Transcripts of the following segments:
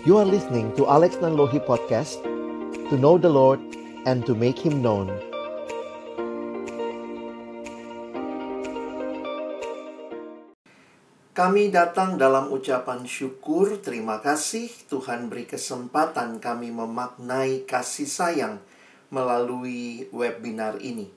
You are listening to Alex Nanlohi Podcast To know the Lord and to make Him known. Kami datang dalam ucapan syukur, terima kasih. Tuhan beri kesempatan kami memaknai kasih sayang melalui webinar ini.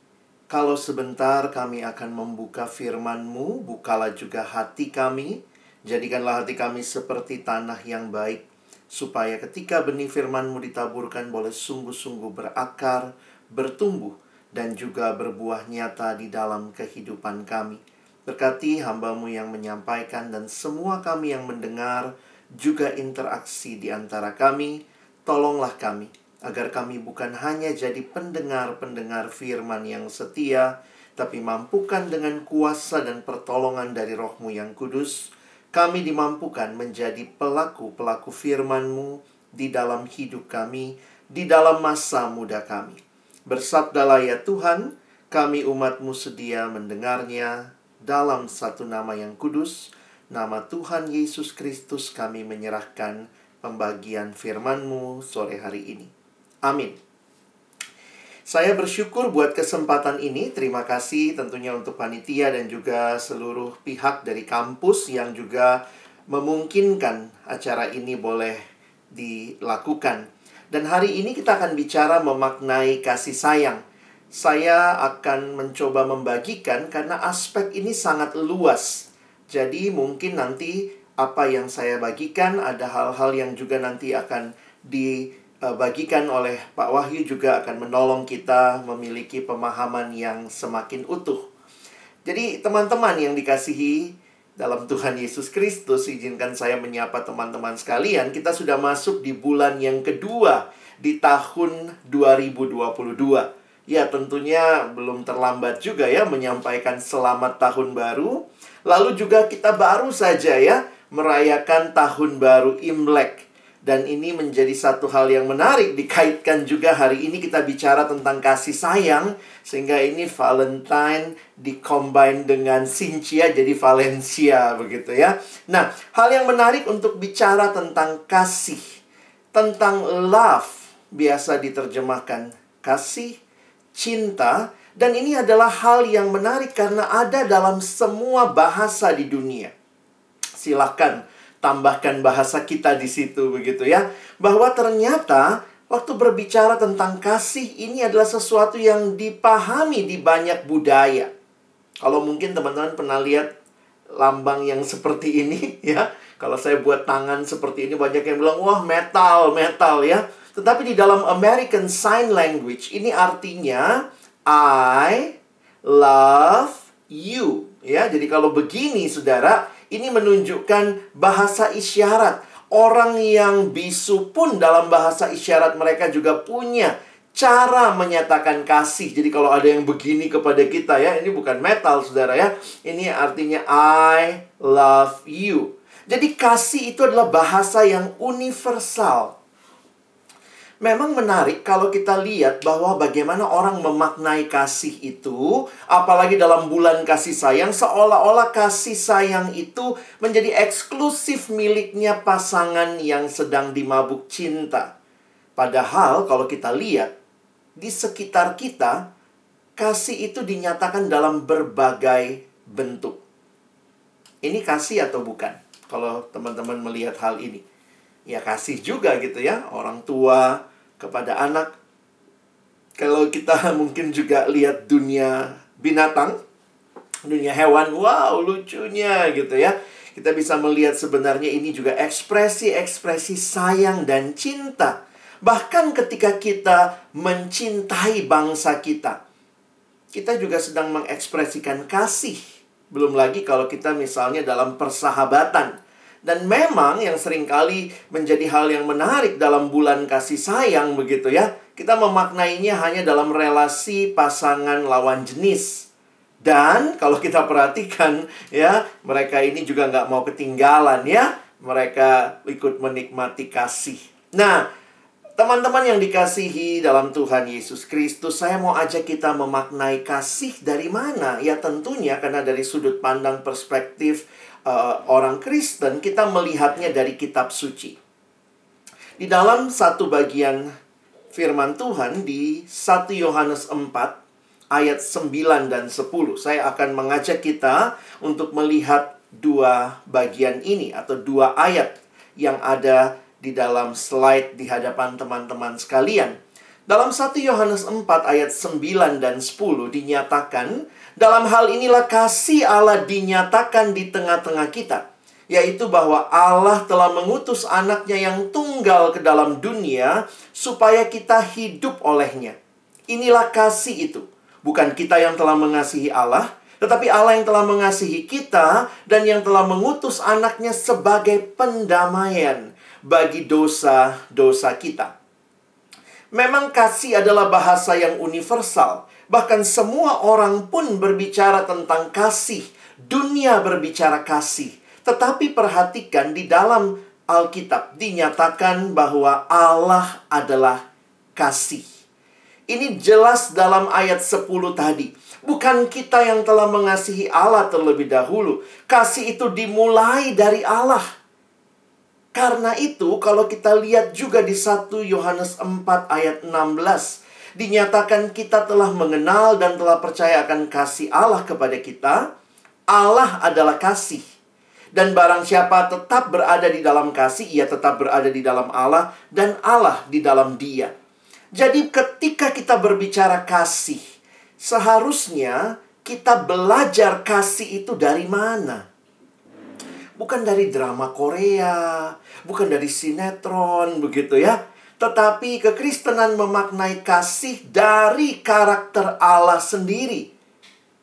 Kalau sebentar kami akan membuka firman-Mu, bukalah juga hati kami, jadikanlah hati kami seperti tanah yang baik, supaya ketika benih firman-Mu ditaburkan boleh sungguh-sungguh berakar, bertumbuh, dan juga berbuah nyata di dalam kehidupan kami. Berkati hambamu yang menyampaikan dan semua kami yang mendengar, juga interaksi di antara kami, tolonglah kami, agar kami bukan hanya jadi pendengar-pendengar firman yang setia, tapi mampukan dengan kuasa dan pertolongan dari rohmu yang kudus, kami dimampukan menjadi pelaku-pelaku firman-Mu di dalam hidup kami, di dalam masa muda kami. Bersabdalah ya Tuhan, kami umat-Mu sedia mendengarnya dalam satu nama yang kudus, nama Tuhan Yesus Kristus kami menyerahkan pembagian firman-Mu sore hari ini. Amin. Saya bersyukur buat kesempatan ini. Terima kasih tentunya untuk panitia dan juga seluruh pihak dari kampus yang juga memungkinkan acara ini boleh dilakukan. Dan hari ini kita akan bicara memaknai kasih sayang. Saya akan mencoba membagikan karena aspek ini sangat luas. Jadi mungkin nanti apa yang saya bagikan ada hal-hal yang juga nanti akan di bagikan oleh Pak Wahyu juga akan menolong kita memiliki pemahaman yang semakin utuh. Jadi teman-teman yang dikasihi dalam Tuhan Yesus Kristus, izinkan saya menyapa teman-teman sekalian. Kita sudah masuk di bulan yang kedua di tahun 2022. Ya, tentunya belum terlambat juga ya menyampaikan selamat tahun baru. Lalu juga kita baru saja ya merayakan tahun baru Imlek. Dan ini menjadi satu hal yang menarik dikaitkan juga hari ini kita bicara tentang kasih sayang sehingga ini Valentine dikombin dengan Cynthia jadi Valencia begitu ya. Nah, hal yang menarik untuk bicara tentang kasih, tentang love biasa diterjemahkan kasih, cinta dan ini adalah hal yang menarik karena ada dalam semua bahasa di dunia. Silakan tambahkan bahasa kita di situ begitu ya. Bahwa ternyata waktu berbicara tentang kasih ini adalah sesuatu yang dipahami di banyak budaya. Kalau mungkin teman-teman pernah lihat lambang yang seperti ini ya. Kalau saya buat tangan seperti ini banyak yang bilang wah metal, metal ya. Tetapi di dalam American Sign Language ini artinya I love you ya. Jadi kalau begini Saudara, ini menunjukkan bahasa isyarat. Orang yang bisu pun dalam bahasa isyarat mereka juga punya cara menyatakan kasih. Jadi kalau ada yang begini kepada kita ya, ini bukan metal Saudara ya. Ini artinya I love you. Jadi kasih itu adalah bahasa yang universal. Memang menarik kalau kita lihat bahwa bagaimana orang memaknai kasih itu, apalagi dalam bulan kasih sayang, seolah-olah kasih sayang itu menjadi eksklusif miliknya pasangan yang sedang dimabuk cinta. Padahal kalau kita lihat di sekitar kita, kasih itu dinyatakan dalam berbagai bentuk. Ini kasih atau bukan? Kalau teman-teman melihat hal ini. Ya kasih juga gitu ya, orang tua, kepada anak. Kalau kita mungkin juga lihat dunia binatang, dunia hewan, wow lucunya gitu ya. Kita bisa melihat sebenarnya ini juga ekspresi-ekspresi sayang dan cinta. Bahkan ketika kita mencintai bangsa kita, kita juga sedang mengekspresikan kasih. Belum lagi kalau kita misalnya dalam persahabatan. Dan memang yang sering kali menjadi hal yang menarik dalam bulan kasih sayang begitu ya. Kita memaknainya hanya dalam relasi pasangan lawan jenis. Dan kalau kita perhatikan ya, mereka ini juga nggak mau ketinggalan ya. Mereka ikut menikmati kasih. Nah, teman-teman yang dikasihi dalam Tuhan Yesus Kristus, saya mau ajak kita memaknai kasih dari mana? Ya tentunya karena dari sudut pandang perspektif uh, orang Kristen, kita melihatnya dari kitab suci. Di dalam satu bagian firman Tuhan di 1 Yohanes 4 ayat 9 dan 10. Saya akan mengajak kita untuk melihat dua bagian ini atau dua ayat yang ada di dalam slide di hadapan teman-teman sekalian. Dalam 1 Yohanes 4 ayat 9 dan 10 dinyatakan, dalam hal inilah kasih Allah dinyatakan di tengah-tengah kita, yaitu bahwa Allah telah mengutus anaknya yang tunggal ke dalam dunia supaya kita hidup olehnya. Inilah kasih itu. Bukan kita yang telah mengasihi Allah, tetapi Allah yang telah mengasihi kita dan yang telah mengutus anaknya sebagai pendamaian bagi dosa-dosa kita. Memang kasih adalah bahasa yang universal. Bahkan semua orang pun berbicara tentang kasih. Dunia berbicara kasih. Tetapi perhatikan di dalam Alkitab dinyatakan bahwa Allah adalah kasih. Ini jelas dalam ayat 10 tadi. Bukan kita yang telah mengasihi Allah terlebih dahulu. Kasih itu dimulai dari Allah. Karena itu, kalau kita lihat juga di 1 Yohanes 4 ayat 16, dinyatakan kita telah mengenal dan telah percaya akan kasih Allah kepada kita. Allah adalah kasih. Dan barang siapa tetap berada di dalam kasih, ia tetap berada di dalam Allah dan Allah di dalam dia. Jadi ketika kita berbicara kasih, seharusnya kita belajar kasih itu dari mana? Bukan dari drama Korea, bukan dari sinetron begitu ya. Tetapi kekristenan memaknai kasih dari karakter Allah sendiri.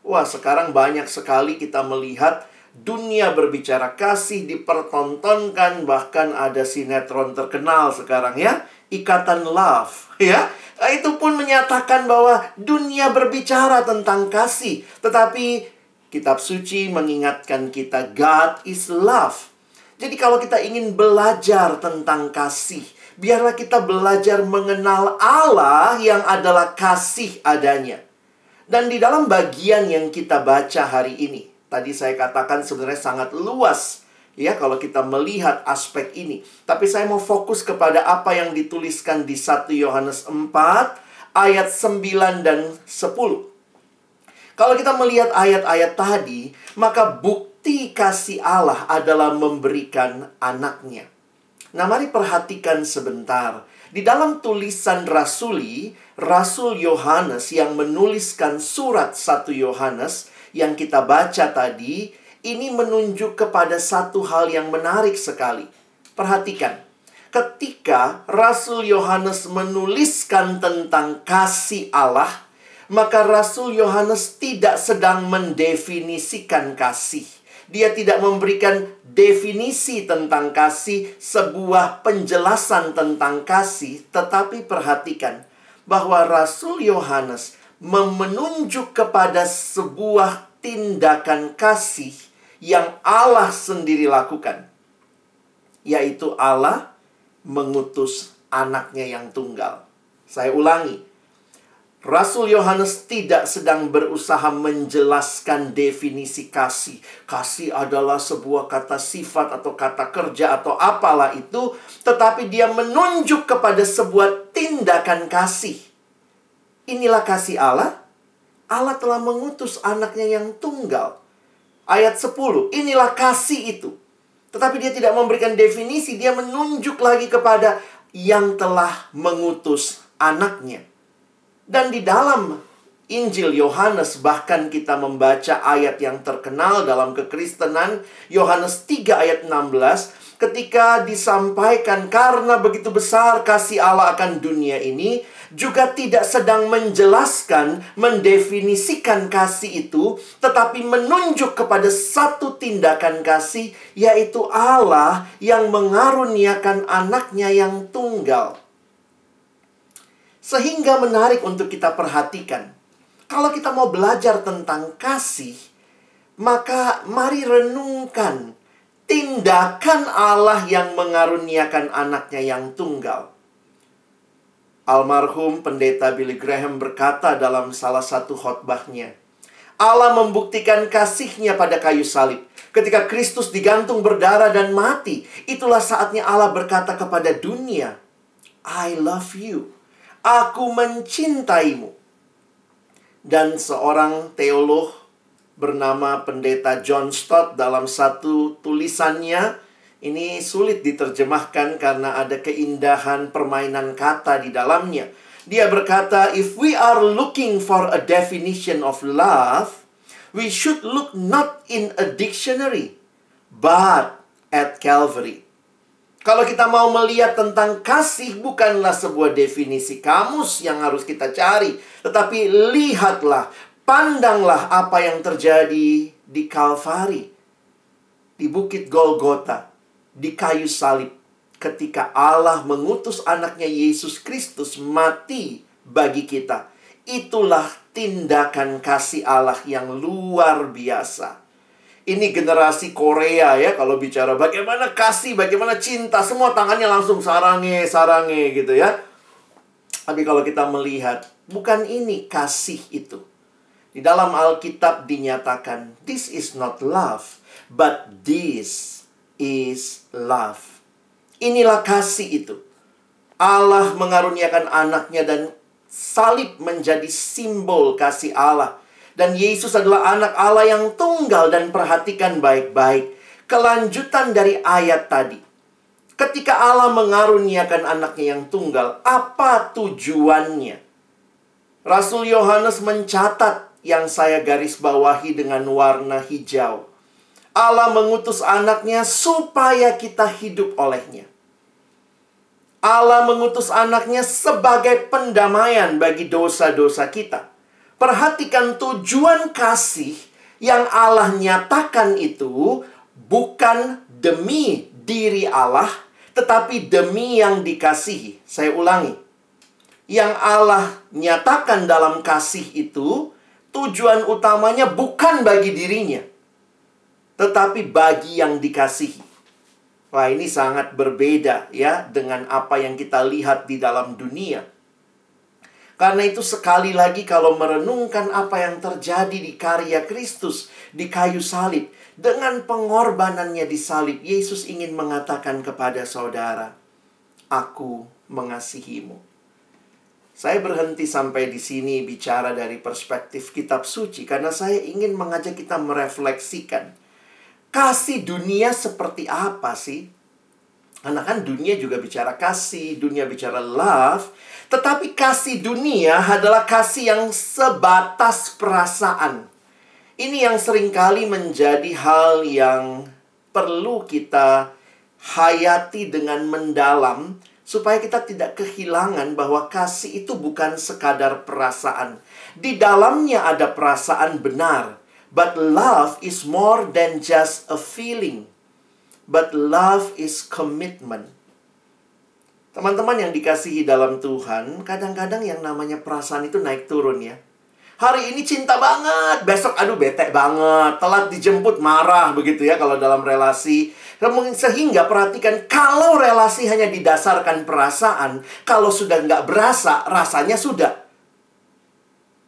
Wah, sekarang banyak sekali kita melihat dunia berbicara kasih dipertontonkan bahkan ada sinetron terkenal sekarang ya, Ikatan Love ya. Itu pun menyatakan bahwa dunia berbicara tentang kasih, tetapi kitab suci mengingatkan kita God is love. Jadi kalau kita ingin belajar tentang kasih, biarlah kita belajar mengenal Allah yang adalah kasih adanya. Dan di dalam bagian yang kita baca hari ini, tadi saya katakan sebenarnya sangat luas ya kalau kita melihat aspek ini. Tapi saya mau fokus kepada apa yang dituliskan di 1 Yohanes 4 ayat 9 dan 10. Kalau kita melihat ayat-ayat tadi, maka bukti kasih Allah adalah memberikan anaknya. Nah, mari perhatikan sebentar. Di dalam tulisan rasuli, Rasul Yohanes yang menuliskan surat 1 Yohanes yang kita baca tadi, ini menunjuk kepada satu hal yang menarik sekali. Perhatikan, ketika Rasul Yohanes menuliskan tentang kasih Allah, maka Rasul Yohanes tidak sedang mendefinisikan kasih. Dia tidak memberikan definisi tentang kasih, sebuah penjelasan tentang kasih, tetapi perhatikan bahwa Rasul Yohanes menunjuk kepada sebuah tindakan kasih yang Allah sendiri lakukan, yaitu Allah mengutus anaknya yang tunggal. Saya ulangi, Rasul Yohanes tidak sedang berusaha menjelaskan definisi kasih. Kasih adalah sebuah kata sifat atau kata kerja atau apalah itu, tetapi dia menunjuk kepada sebuah tindakan kasih. Inilah kasih Allah. Allah telah mengutus anaknya yang tunggal ayat 10. Inilah kasih itu. Tetapi dia tidak memberikan definisi, dia menunjuk lagi kepada yang telah mengutus anaknya. Dan di dalam Injil Yohanes bahkan kita membaca ayat yang terkenal dalam kekristenan Yohanes 3 ayat 16 ketika disampaikan karena begitu besar kasih Allah akan dunia ini juga tidak sedang menjelaskan, mendefinisikan kasih itu, tetapi menunjuk kepada satu tindakan kasih, yaitu Allah yang mengaruniakan anaknya yang tunggal. Sehingga menarik untuk kita perhatikan. Kalau kita mau belajar tentang kasih, maka mari renungkan tindakan Allah yang mengaruniakan anaknya yang tunggal. Almarhum pendeta Billy Graham berkata dalam salah satu khotbahnya, Allah membuktikan kasihnya pada kayu salib. Ketika Kristus digantung berdarah dan mati, itulah saatnya Allah berkata kepada dunia, I love you. Aku mencintaimu. Dan seorang teolog bernama pendeta John Stott dalam satu tulisannya ini sulit diterjemahkan karena ada keindahan permainan kata di dalamnya. Dia berkata, "If we are looking for a definition of love, we should look not in a dictionary, but at Calvary." Kalau kita mau melihat tentang kasih bukanlah sebuah definisi kamus yang harus kita cari, tetapi lihatlah, pandanglah apa yang terjadi di Kalvari, di Bukit Golgota di kayu salib ketika Allah mengutus anaknya Yesus Kristus mati bagi kita. Itulah tindakan kasih Allah yang luar biasa. Ini generasi Korea ya kalau bicara bagaimana kasih, bagaimana cinta, semua tangannya langsung sarange, sarange gitu ya. Tapi kalau kita melihat bukan ini kasih itu. Di dalam Alkitab dinyatakan this is not love, but this is love. Inilah kasih itu. Allah mengaruniakan anaknya dan salib menjadi simbol kasih Allah. Dan Yesus adalah anak Allah yang tunggal dan perhatikan baik-baik. Kelanjutan dari ayat tadi. Ketika Allah mengaruniakan anaknya yang tunggal, apa tujuannya? Rasul Yohanes mencatat yang saya garis bawahi dengan warna hijau. Allah mengutus anaknya supaya kita hidup olehnya. Allah mengutus anaknya sebagai pendamaian bagi dosa-dosa kita. Perhatikan tujuan kasih yang Allah nyatakan itu bukan demi diri Allah, tetapi demi yang dikasihi. Saya ulangi. Yang Allah nyatakan dalam kasih itu, tujuan utamanya bukan bagi dirinya, tetapi bagi yang dikasihi. Wah, ini sangat berbeda ya dengan apa yang kita lihat di dalam dunia. Karena itu sekali lagi kalau merenungkan apa yang terjadi di karya Kristus di kayu salib, dengan pengorbanannya di salib, Yesus ingin mengatakan kepada saudara, "Aku mengasihimu." Saya berhenti sampai di sini bicara dari perspektif kitab suci karena saya ingin mengajak kita merefleksikan Kasih dunia seperti apa sih? Karena kan dunia juga bicara kasih, dunia bicara love. Tetapi kasih dunia adalah kasih yang sebatas perasaan. Ini yang sering kali menjadi hal yang perlu kita hayati dengan mendalam supaya kita tidak kehilangan bahwa kasih itu bukan sekadar perasaan. Di dalamnya ada perasaan benar, But love is more than just a feeling. But love is commitment. Teman-teman yang dikasihi dalam Tuhan, kadang-kadang yang namanya perasaan itu naik turun ya. Hari ini cinta banget, besok aduh bete banget, telat dijemput marah begitu ya kalau dalam relasi. Sehingga perhatikan, kalau relasi hanya didasarkan perasaan, kalau sudah nggak berasa, rasanya sudah.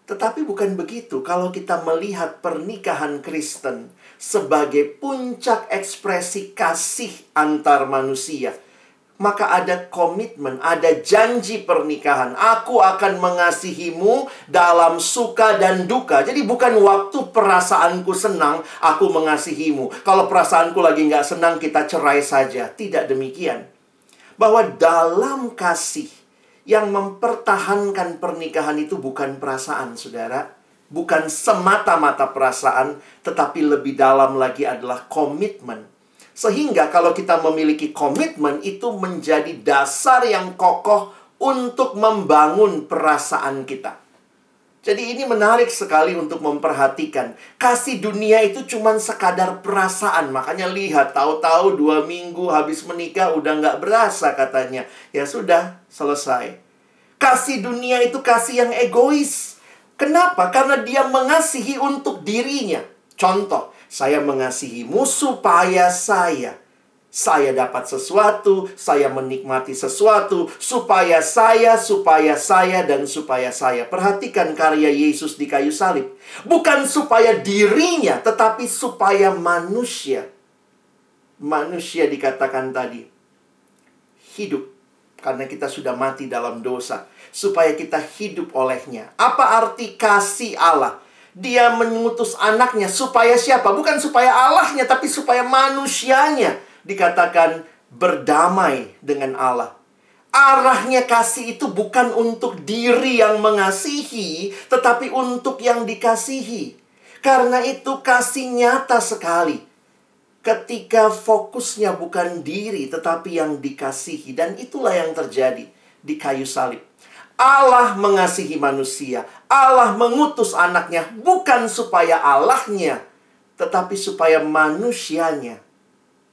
Tetapi bukan begitu kalau kita melihat pernikahan Kristen sebagai puncak ekspresi kasih antar manusia. Maka ada komitmen, ada janji pernikahan. Aku akan mengasihimu dalam suka dan duka. Jadi bukan waktu perasaanku senang, aku mengasihimu. Kalau perasaanku lagi nggak senang, kita cerai saja. Tidak demikian. Bahwa dalam kasih, yang mempertahankan pernikahan itu bukan perasaan, saudara. Bukan semata-mata perasaan, tetapi lebih dalam lagi adalah komitmen. Sehingga kalau kita memiliki komitmen itu menjadi dasar yang kokoh untuk membangun perasaan kita. Jadi ini menarik sekali untuk memperhatikan. Kasih dunia itu cuma sekadar perasaan. Makanya lihat, tahu-tahu dua minggu habis menikah udah nggak berasa katanya. Ya sudah, selesai. Kasih dunia itu kasih yang egois. Kenapa? Karena dia mengasihi untuk dirinya. Contoh, saya mengasihimu supaya saya saya dapat sesuatu, saya menikmati sesuatu, supaya saya, supaya saya, dan supaya saya. Perhatikan karya Yesus di kayu salib. Bukan supaya dirinya, tetapi supaya manusia. Manusia dikatakan tadi hidup karena kita sudah mati dalam dosa, supaya kita hidup olehnya. Apa arti kasih Allah? Dia mengutus anaknya supaya siapa? Bukan supaya Allahnya, tapi supaya manusianya dikatakan berdamai dengan Allah. Arahnya kasih itu bukan untuk diri yang mengasihi, tetapi untuk yang dikasihi. Karena itu kasih nyata sekali ketika fokusnya bukan diri tetapi yang dikasihi dan itulah yang terjadi di kayu salib. Allah mengasihi manusia. Allah mengutus anaknya bukan supaya Allahnya tetapi supaya manusianya.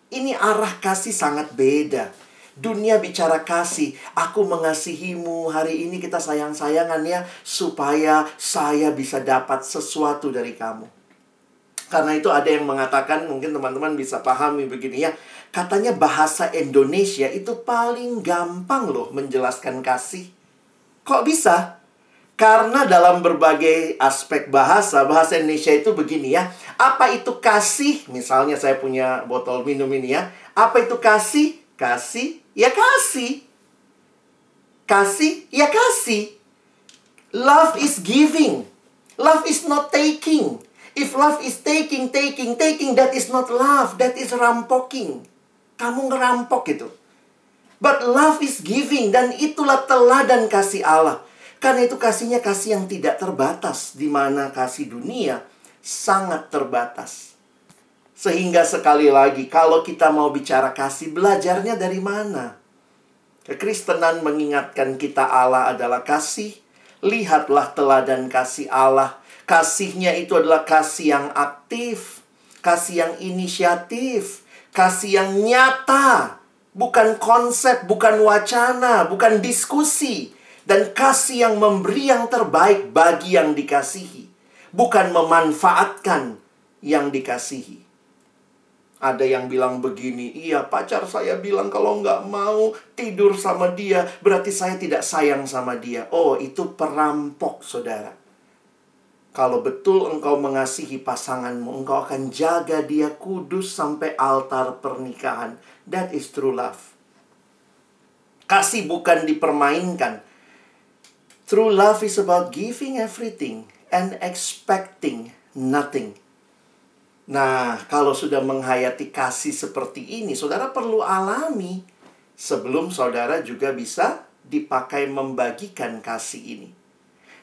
Ini arah kasih sangat beda. Dunia bicara kasih, aku mengasihimu. Hari ini kita sayang-sayangan ya supaya saya bisa dapat sesuatu dari kamu. Karena itu ada yang mengatakan, mungkin teman-teman bisa pahami begini ya. Katanya bahasa Indonesia itu paling gampang loh menjelaskan kasih. Kok bisa? Karena dalam berbagai aspek bahasa, bahasa Indonesia itu begini ya. Apa itu kasih? Misalnya saya punya botol minum ini ya. Apa itu kasih? Kasih, ya kasih. Kasih, ya kasih. Love is giving. Love is not taking. If love is taking, taking, taking, that is not love. That is rampoking. Kamu ngerampok itu. But love is giving. Dan itulah teladan kasih Allah. Karena itu kasihnya kasih yang tidak terbatas. di mana kasih dunia sangat terbatas. Sehingga sekali lagi, kalau kita mau bicara kasih, belajarnya dari mana? Kekristenan mengingatkan kita Allah adalah kasih. Lihatlah teladan kasih Allah Kasihnya itu adalah kasih yang aktif, kasih yang inisiatif, kasih yang nyata, bukan konsep, bukan wacana, bukan diskusi, dan kasih yang memberi yang terbaik bagi yang dikasihi, bukan memanfaatkan yang dikasihi. Ada yang bilang begini, iya pacar saya bilang kalau nggak mau tidur sama dia, berarti saya tidak sayang sama dia. Oh, itu perampok, saudara. Kalau betul engkau mengasihi pasanganmu, engkau akan jaga dia kudus sampai altar pernikahan. That is true love. Kasih bukan dipermainkan. True love is about giving everything and expecting nothing. Nah, kalau sudah menghayati kasih seperti ini, saudara perlu alami sebelum saudara juga bisa dipakai membagikan kasih ini.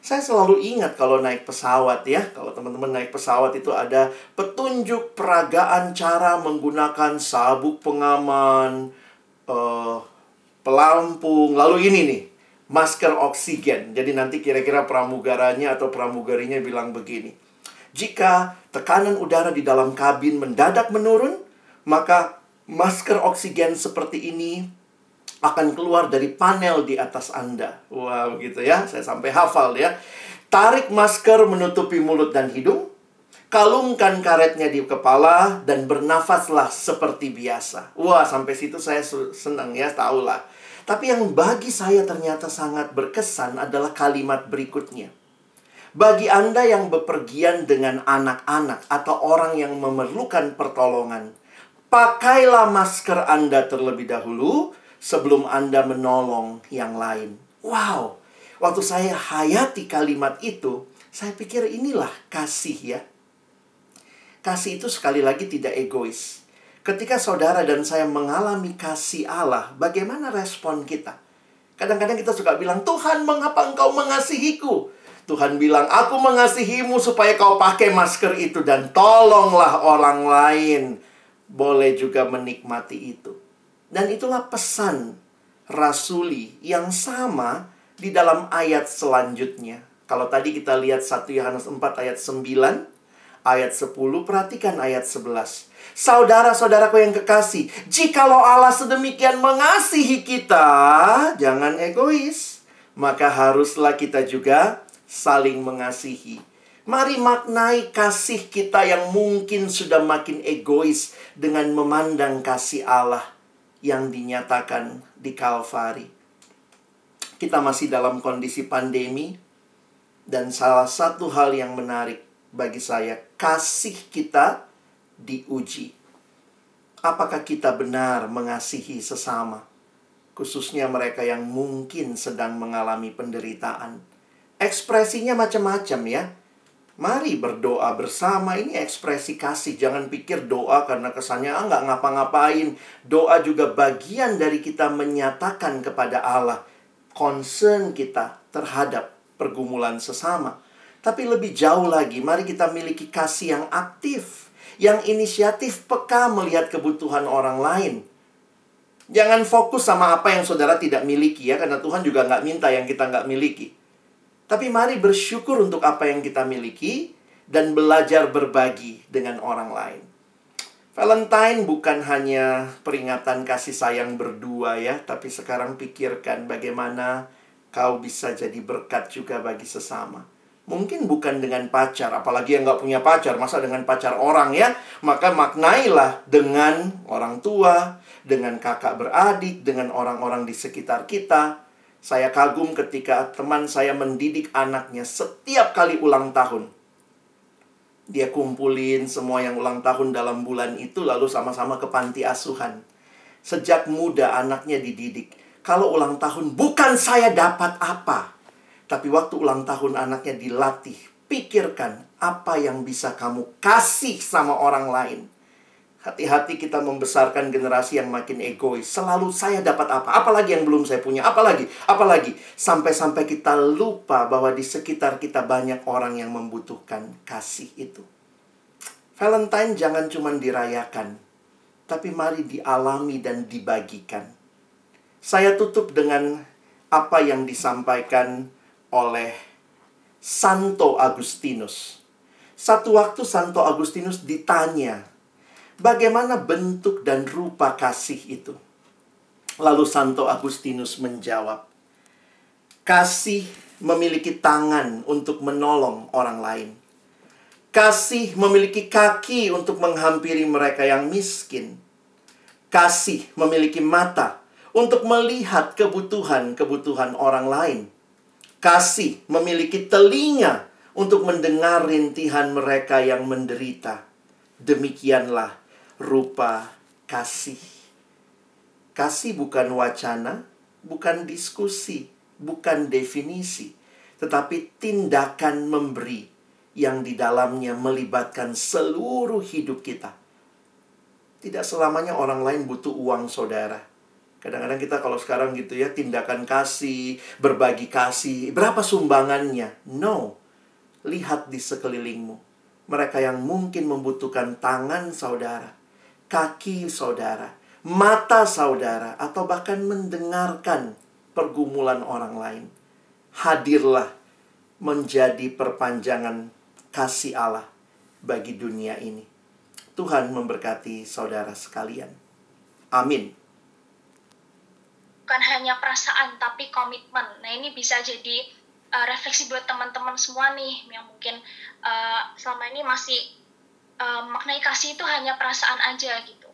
Saya selalu ingat kalau naik pesawat ya, kalau teman-teman naik pesawat itu ada petunjuk peragaan cara menggunakan sabuk pengaman, uh, pelampung, lalu ini nih, masker oksigen. Jadi nanti kira-kira pramugaranya atau pramugarinya bilang begini. Jika tekanan udara di dalam kabin mendadak menurun, maka masker oksigen seperti ini akan keluar dari panel di atas Anda. Wow, begitu ya. Saya sampai hafal ya. Tarik masker menutupi mulut dan hidung. Kalungkan karetnya di kepala dan bernafaslah seperti biasa. Wah, sampai situ saya senang ya, tahulah. Tapi yang bagi saya ternyata sangat berkesan adalah kalimat berikutnya. Bagi Anda yang bepergian dengan anak-anak atau orang yang memerlukan pertolongan, pakailah masker Anda terlebih dahulu sebelum Anda menolong yang lain. Wow, waktu saya hayati kalimat itu, saya pikir inilah kasih ya. Kasih itu sekali lagi tidak egois. Ketika saudara dan saya mengalami kasih Allah, bagaimana respon kita? Kadang-kadang kita suka bilang, Tuhan mengapa engkau mengasihiku? Tuhan bilang, aku mengasihimu supaya kau pakai masker itu dan tolonglah orang lain. Boleh juga menikmati itu. Dan itulah pesan rasuli yang sama di dalam ayat selanjutnya. Kalau tadi kita lihat 1 Yohanes 4 ayat 9, ayat 10, perhatikan ayat 11. Saudara-saudaraku yang kekasih, jikalau Allah sedemikian mengasihi kita, jangan egois. Maka haruslah kita juga saling mengasihi. Mari maknai kasih kita yang mungkin sudah makin egois dengan memandang kasih Allah yang dinyatakan di Kalvari. Kita masih dalam kondisi pandemi dan salah satu hal yang menarik bagi saya kasih kita diuji. Apakah kita benar mengasihi sesama? khususnya mereka yang mungkin sedang mengalami penderitaan. Ekspresinya macam-macam ya. Mari berdoa bersama. Ini ekspresi kasih. Jangan pikir doa karena kesannya ah, ngapa-ngapain. Doa juga bagian dari kita menyatakan kepada Allah concern kita terhadap pergumulan sesama. Tapi lebih jauh lagi, mari kita miliki kasih yang aktif, yang inisiatif peka melihat kebutuhan orang lain. Jangan fokus sama apa yang saudara tidak miliki ya, karena Tuhan juga nggak minta yang kita nggak miliki. Tapi mari bersyukur untuk apa yang kita miliki dan belajar berbagi dengan orang lain. Valentine bukan hanya peringatan kasih sayang berdua ya, tapi sekarang pikirkan bagaimana kau bisa jadi berkat juga bagi sesama. Mungkin bukan dengan pacar, apalagi yang nggak punya pacar, masa dengan pacar orang ya. Maka maknailah dengan orang tua, dengan kakak beradik, dengan orang-orang di sekitar kita, saya kagum ketika teman saya mendidik anaknya setiap kali ulang tahun. Dia kumpulin semua yang ulang tahun dalam bulan itu lalu sama-sama ke panti asuhan. Sejak muda anaknya dididik. Kalau ulang tahun bukan saya dapat apa. Tapi waktu ulang tahun anaknya dilatih. Pikirkan apa yang bisa kamu kasih sama orang lain Hati-hati kita membesarkan generasi yang makin egois. Selalu saya dapat apa? Apalagi yang belum saya punya? Apalagi? Apalagi? Sampai-sampai kita lupa bahwa di sekitar kita banyak orang yang membutuhkan kasih itu. Valentine jangan cuma dirayakan, tapi mari dialami dan dibagikan. Saya tutup dengan apa yang disampaikan oleh Santo Agustinus. Satu waktu Santo Agustinus ditanya Bagaimana bentuk dan rupa kasih itu? Lalu Santo Agustinus menjawab, "Kasih memiliki tangan untuk menolong orang lain. Kasih memiliki kaki untuk menghampiri mereka yang miskin. Kasih memiliki mata untuk melihat kebutuhan-kebutuhan orang lain. Kasih memiliki telinga untuk mendengar rintihan mereka yang menderita. Demikianlah rupa kasih. Kasih bukan wacana, bukan diskusi, bukan definisi, tetapi tindakan memberi yang di dalamnya melibatkan seluruh hidup kita. Tidak selamanya orang lain butuh uang saudara. Kadang-kadang kita kalau sekarang gitu ya, tindakan kasih, berbagi kasih, berapa sumbangannya? No. Lihat di sekelilingmu. Mereka yang mungkin membutuhkan tangan saudara, kaki saudara, mata saudara, atau bahkan mendengarkan pergumulan orang lain. Hadirlah menjadi perpanjangan kasih Allah bagi dunia ini. Tuhan memberkati saudara sekalian. Amin. Bukan hanya perasaan, tapi komitmen. Nah, ini bisa jadi uh, refleksi buat teman-teman semua nih yang mungkin uh, selama ini masih uh, maknai kasih itu hanya perasaan aja gitu.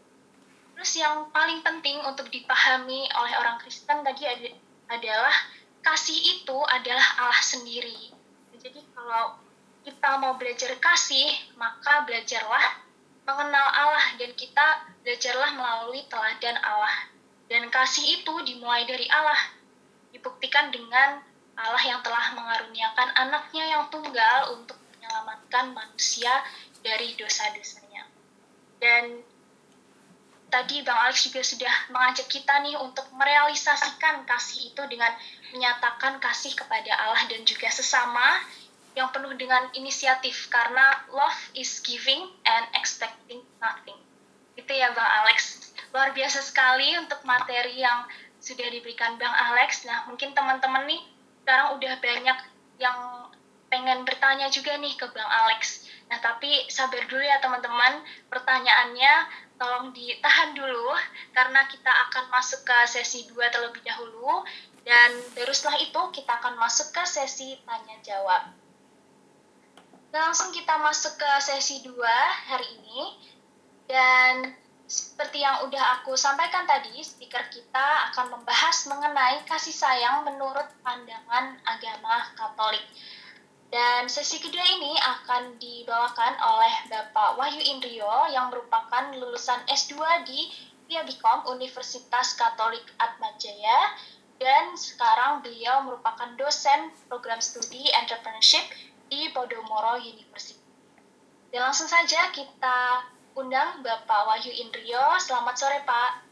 Terus yang paling penting untuk dipahami oleh orang Kristen tadi ad adalah kasih itu adalah Allah sendiri. Jadi kalau kita mau belajar kasih, maka belajarlah mengenal Allah dan kita belajarlah melalui teladan Allah. Dan kasih itu dimulai dari Allah. Dibuktikan dengan Allah yang telah mengaruniakan anaknya yang tunggal untuk menyelamatkan manusia dari dosa-dosanya. Dan tadi Bang Alex juga sudah mengajak kita nih untuk merealisasikan kasih itu dengan menyatakan kasih kepada Allah dan juga sesama yang penuh dengan inisiatif karena love is giving and expecting nothing. Itu ya Bang Alex. Luar biasa sekali untuk materi yang sudah diberikan Bang Alex. Nah, mungkin teman-teman nih sekarang udah banyak yang pengen bertanya juga nih ke Bang Alex. Nah, tapi sabar dulu ya teman-teman, pertanyaannya tolong ditahan dulu karena kita akan masuk ke sesi 2 terlebih dahulu dan baru setelah itu kita akan masuk ke sesi tanya jawab. Langsung kita masuk ke sesi 2 hari ini dan seperti yang udah aku sampaikan tadi, speaker kita akan membahas mengenai kasih sayang menurut pandangan agama Katolik. Dan sesi kedua ini akan dibawakan oleh Bapak Wahyu Indrio yang merupakan lulusan S2 di Bikom Universitas Katolik Atmajaya dan sekarang beliau merupakan dosen program studi entrepreneurship di Podomoro University. Dan langsung saja kita undang Bapak Wahyu Indrio. Selamat sore Pak.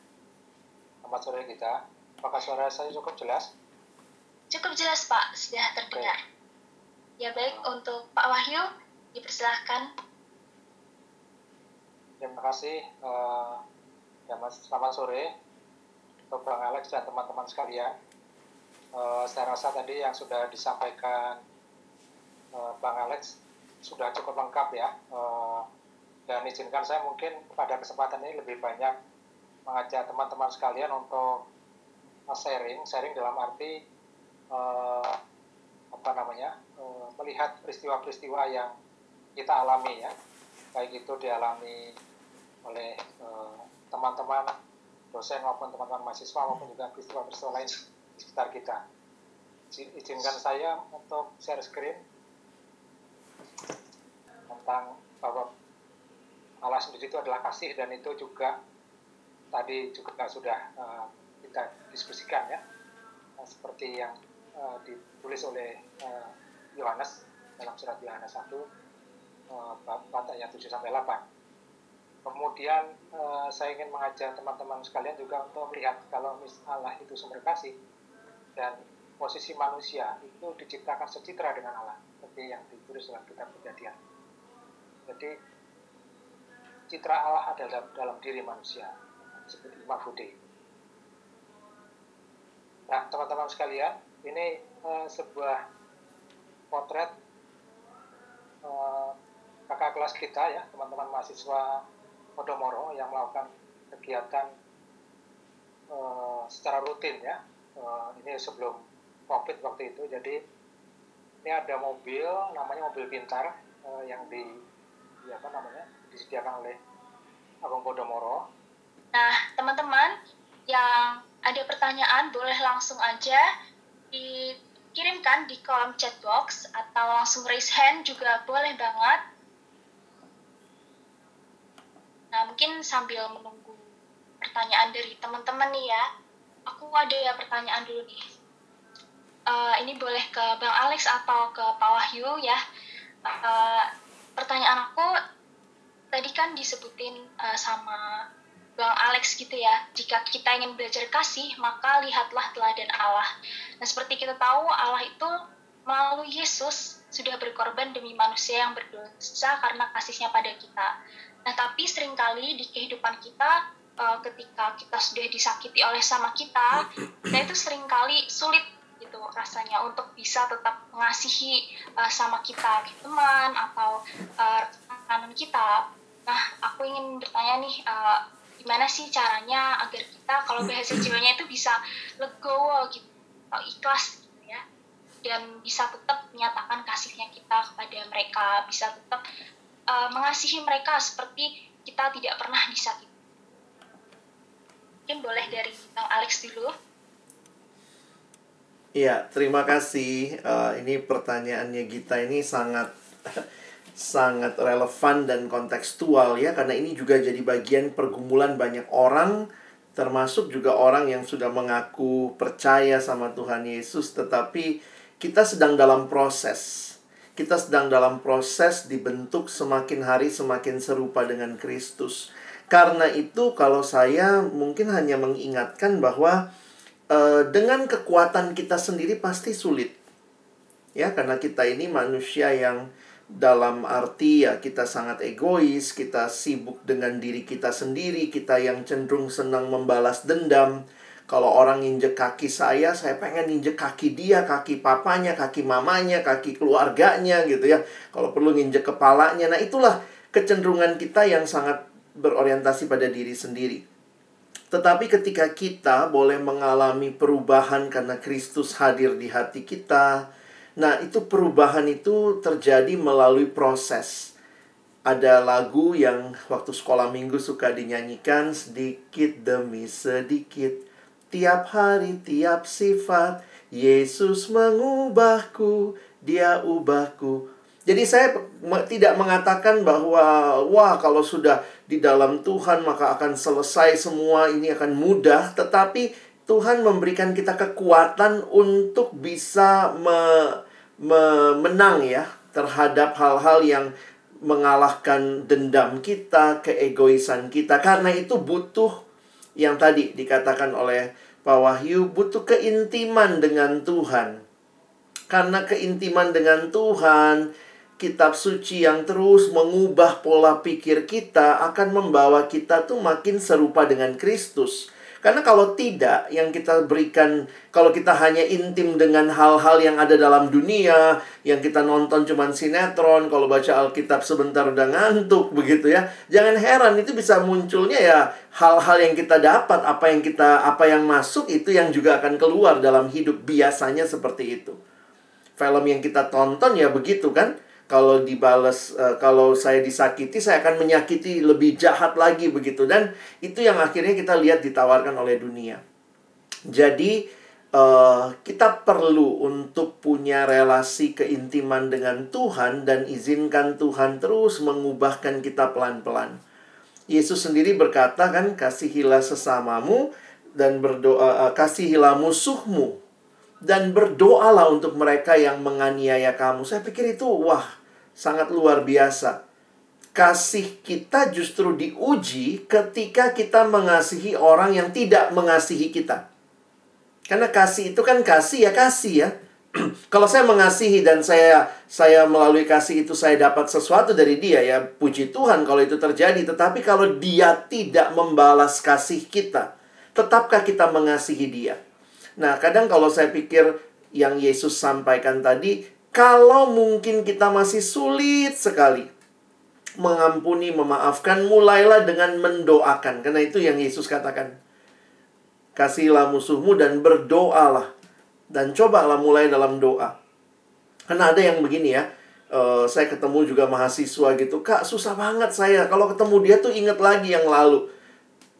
Selamat sore kita. Apakah suara saya cukup jelas? Cukup jelas Pak, sudah terdengar. Okay. Ya baik, untuk Pak Wahyu, dipersilahkan. Terima kasih. Uh, ya Mas, selamat sore untuk Bang Alex dan teman-teman sekalian. Uh, saya rasa tadi yang sudah disampaikan uh, Bang Alex sudah cukup lengkap ya. Uh, dan izinkan saya mungkin pada kesempatan ini lebih banyak mengajak teman-teman sekalian untuk sharing, sharing dalam arti apa namanya uh, melihat peristiwa-peristiwa yang kita alami ya, baik itu dialami oleh teman-teman uh, dosen maupun teman-teman mahasiswa maupun juga peristiwa-peristiwa lain di sekitar kita. Izinkan saya untuk share screen tentang bahwa Allah sendiri itu adalah kasih dan itu juga tadi juga sudah uh, kita diskusikan ya uh, seperti yang uh, ditulis oleh Yohanes uh, dalam surat Yohanes 1 uh, ayat 7 sampai 8. Kemudian uh, saya ingin mengajak teman-teman sekalian juga untuk melihat kalau Allah itu sumber kasih dan posisi manusia itu diciptakan secitra dengan Allah seperti yang ditulis dalam kitab kejadian. Jadi citra Allah ada dalam, dalam diri manusia seperti Mahfudi. Nah, teman-teman sekalian, ini uh, sebuah potret uh, kakak kelas kita ya, teman-teman mahasiswa Podomoro yang melakukan kegiatan uh, secara rutin ya. Uh, ini sebelum COVID waktu itu, jadi ini ada mobil, namanya mobil pintar uh, yang di, ya apa namanya, disediakan oleh Agung Podomoro. Nah, teman-teman yang ada pertanyaan boleh langsung aja dikirimkan di kolom chat box atau langsung raise hand juga boleh banget. Nah, mungkin sambil menunggu pertanyaan dari teman-teman nih ya. Aku ada ya pertanyaan dulu nih. Uh, ini boleh ke Bang Alex atau ke Pak Wahyu ya. Uh, pertanyaan aku tadi kan disebutin uh, sama Bang Alex gitu ya, jika kita ingin belajar kasih, maka lihatlah teladan Allah. Nah, seperti kita tahu, Allah itu melalui Yesus sudah berkorban demi manusia yang berdosa karena kasihnya pada kita. Nah, tapi sering kali di kehidupan kita, uh, ketika kita sudah disakiti oleh sama kita, nah itu sering kali sulit gitu rasanya untuk bisa tetap mengasihi uh, sama kita, teman atau uh, rekan kita Nah, aku ingin bertanya nih, uh, gimana sih caranya agar kita kalau bahasa jiwanya itu bisa legowo gitu, atau ikhlas gitu ya, dan bisa tetap menyatakan kasihnya kita kepada mereka, bisa tetap uh, mengasihi mereka seperti kita tidak pernah disakiti. Mungkin boleh dari Bang Alex dulu. Iya, terima kasih. Uh, ini pertanyaannya Gita ini sangat sangat relevan dan kontekstual ya karena ini juga jadi bagian pergumulan banyak orang termasuk juga orang yang sudah mengaku percaya sama Tuhan Yesus tetapi kita sedang dalam proses. Kita sedang dalam proses dibentuk semakin hari semakin serupa dengan Kristus. Karena itu kalau saya mungkin hanya mengingatkan bahwa uh, dengan kekuatan kita sendiri pasti sulit. Ya karena kita ini manusia yang dalam arti ya kita sangat egois, kita sibuk dengan diri kita sendiri, kita yang cenderung senang membalas dendam. Kalau orang injek kaki saya, saya pengen injek kaki dia, kaki papanya, kaki mamanya, kaki keluarganya gitu ya. Kalau perlu nginjek kepalanya. Nah, itulah kecenderungan kita yang sangat berorientasi pada diri sendiri. Tetapi ketika kita boleh mengalami perubahan karena Kristus hadir di hati kita, Nah, itu perubahan itu terjadi melalui proses. Ada lagu yang waktu sekolah minggu suka dinyanyikan sedikit demi sedikit. Tiap hari, tiap sifat, Yesus mengubahku, dia ubahku. Jadi saya tidak mengatakan bahwa wah kalau sudah di dalam Tuhan maka akan selesai semua ini akan mudah tetapi Tuhan memberikan kita kekuatan untuk bisa me, menang ya terhadap hal-hal yang mengalahkan dendam kita, keegoisan kita. Karena itu butuh yang tadi dikatakan oleh Pak Wahyu, butuh keintiman dengan Tuhan. Karena keintiman dengan Tuhan, kitab suci yang terus mengubah pola pikir kita akan membawa kita tuh makin serupa dengan Kristus. Karena kalau tidak, yang kita berikan, kalau kita hanya intim dengan hal-hal yang ada dalam dunia, yang kita nonton cuman sinetron, kalau baca Alkitab sebentar udah ngantuk begitu ya. Jangan heran itu bisa munculnya ya hal-hal yang kita dapat, apa yang kita apa yang masuk itu yang juga akan keluar dalam hidup biasanya seperti itu. Film yang kita tonton ya begitu kan? Kalau dibales uh, kalau saya disakiti saya akan menyakiti lebih jahat lagi begitu. Dan itu yang akhirnya kita lihat ditawarkan oleh dunia. Jadi uh, kita perlu untuk punya relasi keintiman dengan Tuhan dan izinkan Tuhan terus mengubahkan kita pelan-pelan. Yesus sendiri berkata kan kasihilah sesamamu dan berdoa uh, kasihilah musuhmu dan berdoalah untuk mereka yang menganiaya kamu. Saya pikir itu wah sangat luar biasa. Kasih kita justru diuji ketika kita mengasihi orang yang tidak mengasihi kita. Karena kasih itu kan kasih ya kasih ya. kalau saya mengasihi dan saya saya melalui kasih itu saya dapat sesuatu dari dia ya puji Tuhan kalau itu terjadi tetapi kalau dia tidak membalas kasih kita tetapkah kita mengasihi dia nah kadang kalau saya pikir yang Yesus sampaikan tadi kalau mungkin kita masih sulit sekali mengampuni, memaafkan, mulailah dengan mendoakan. Karena itu yang Yesus katakan. Kasihlah musuhmu dan berdoalah. Dan cobalah mulai dalam doa. Karena ada yang begini ya. Uh, saya ketemu juga mahasiswa gitu. Kak, susah banget saya. Kalau ketemu dia tuh inget lagi yang lalu.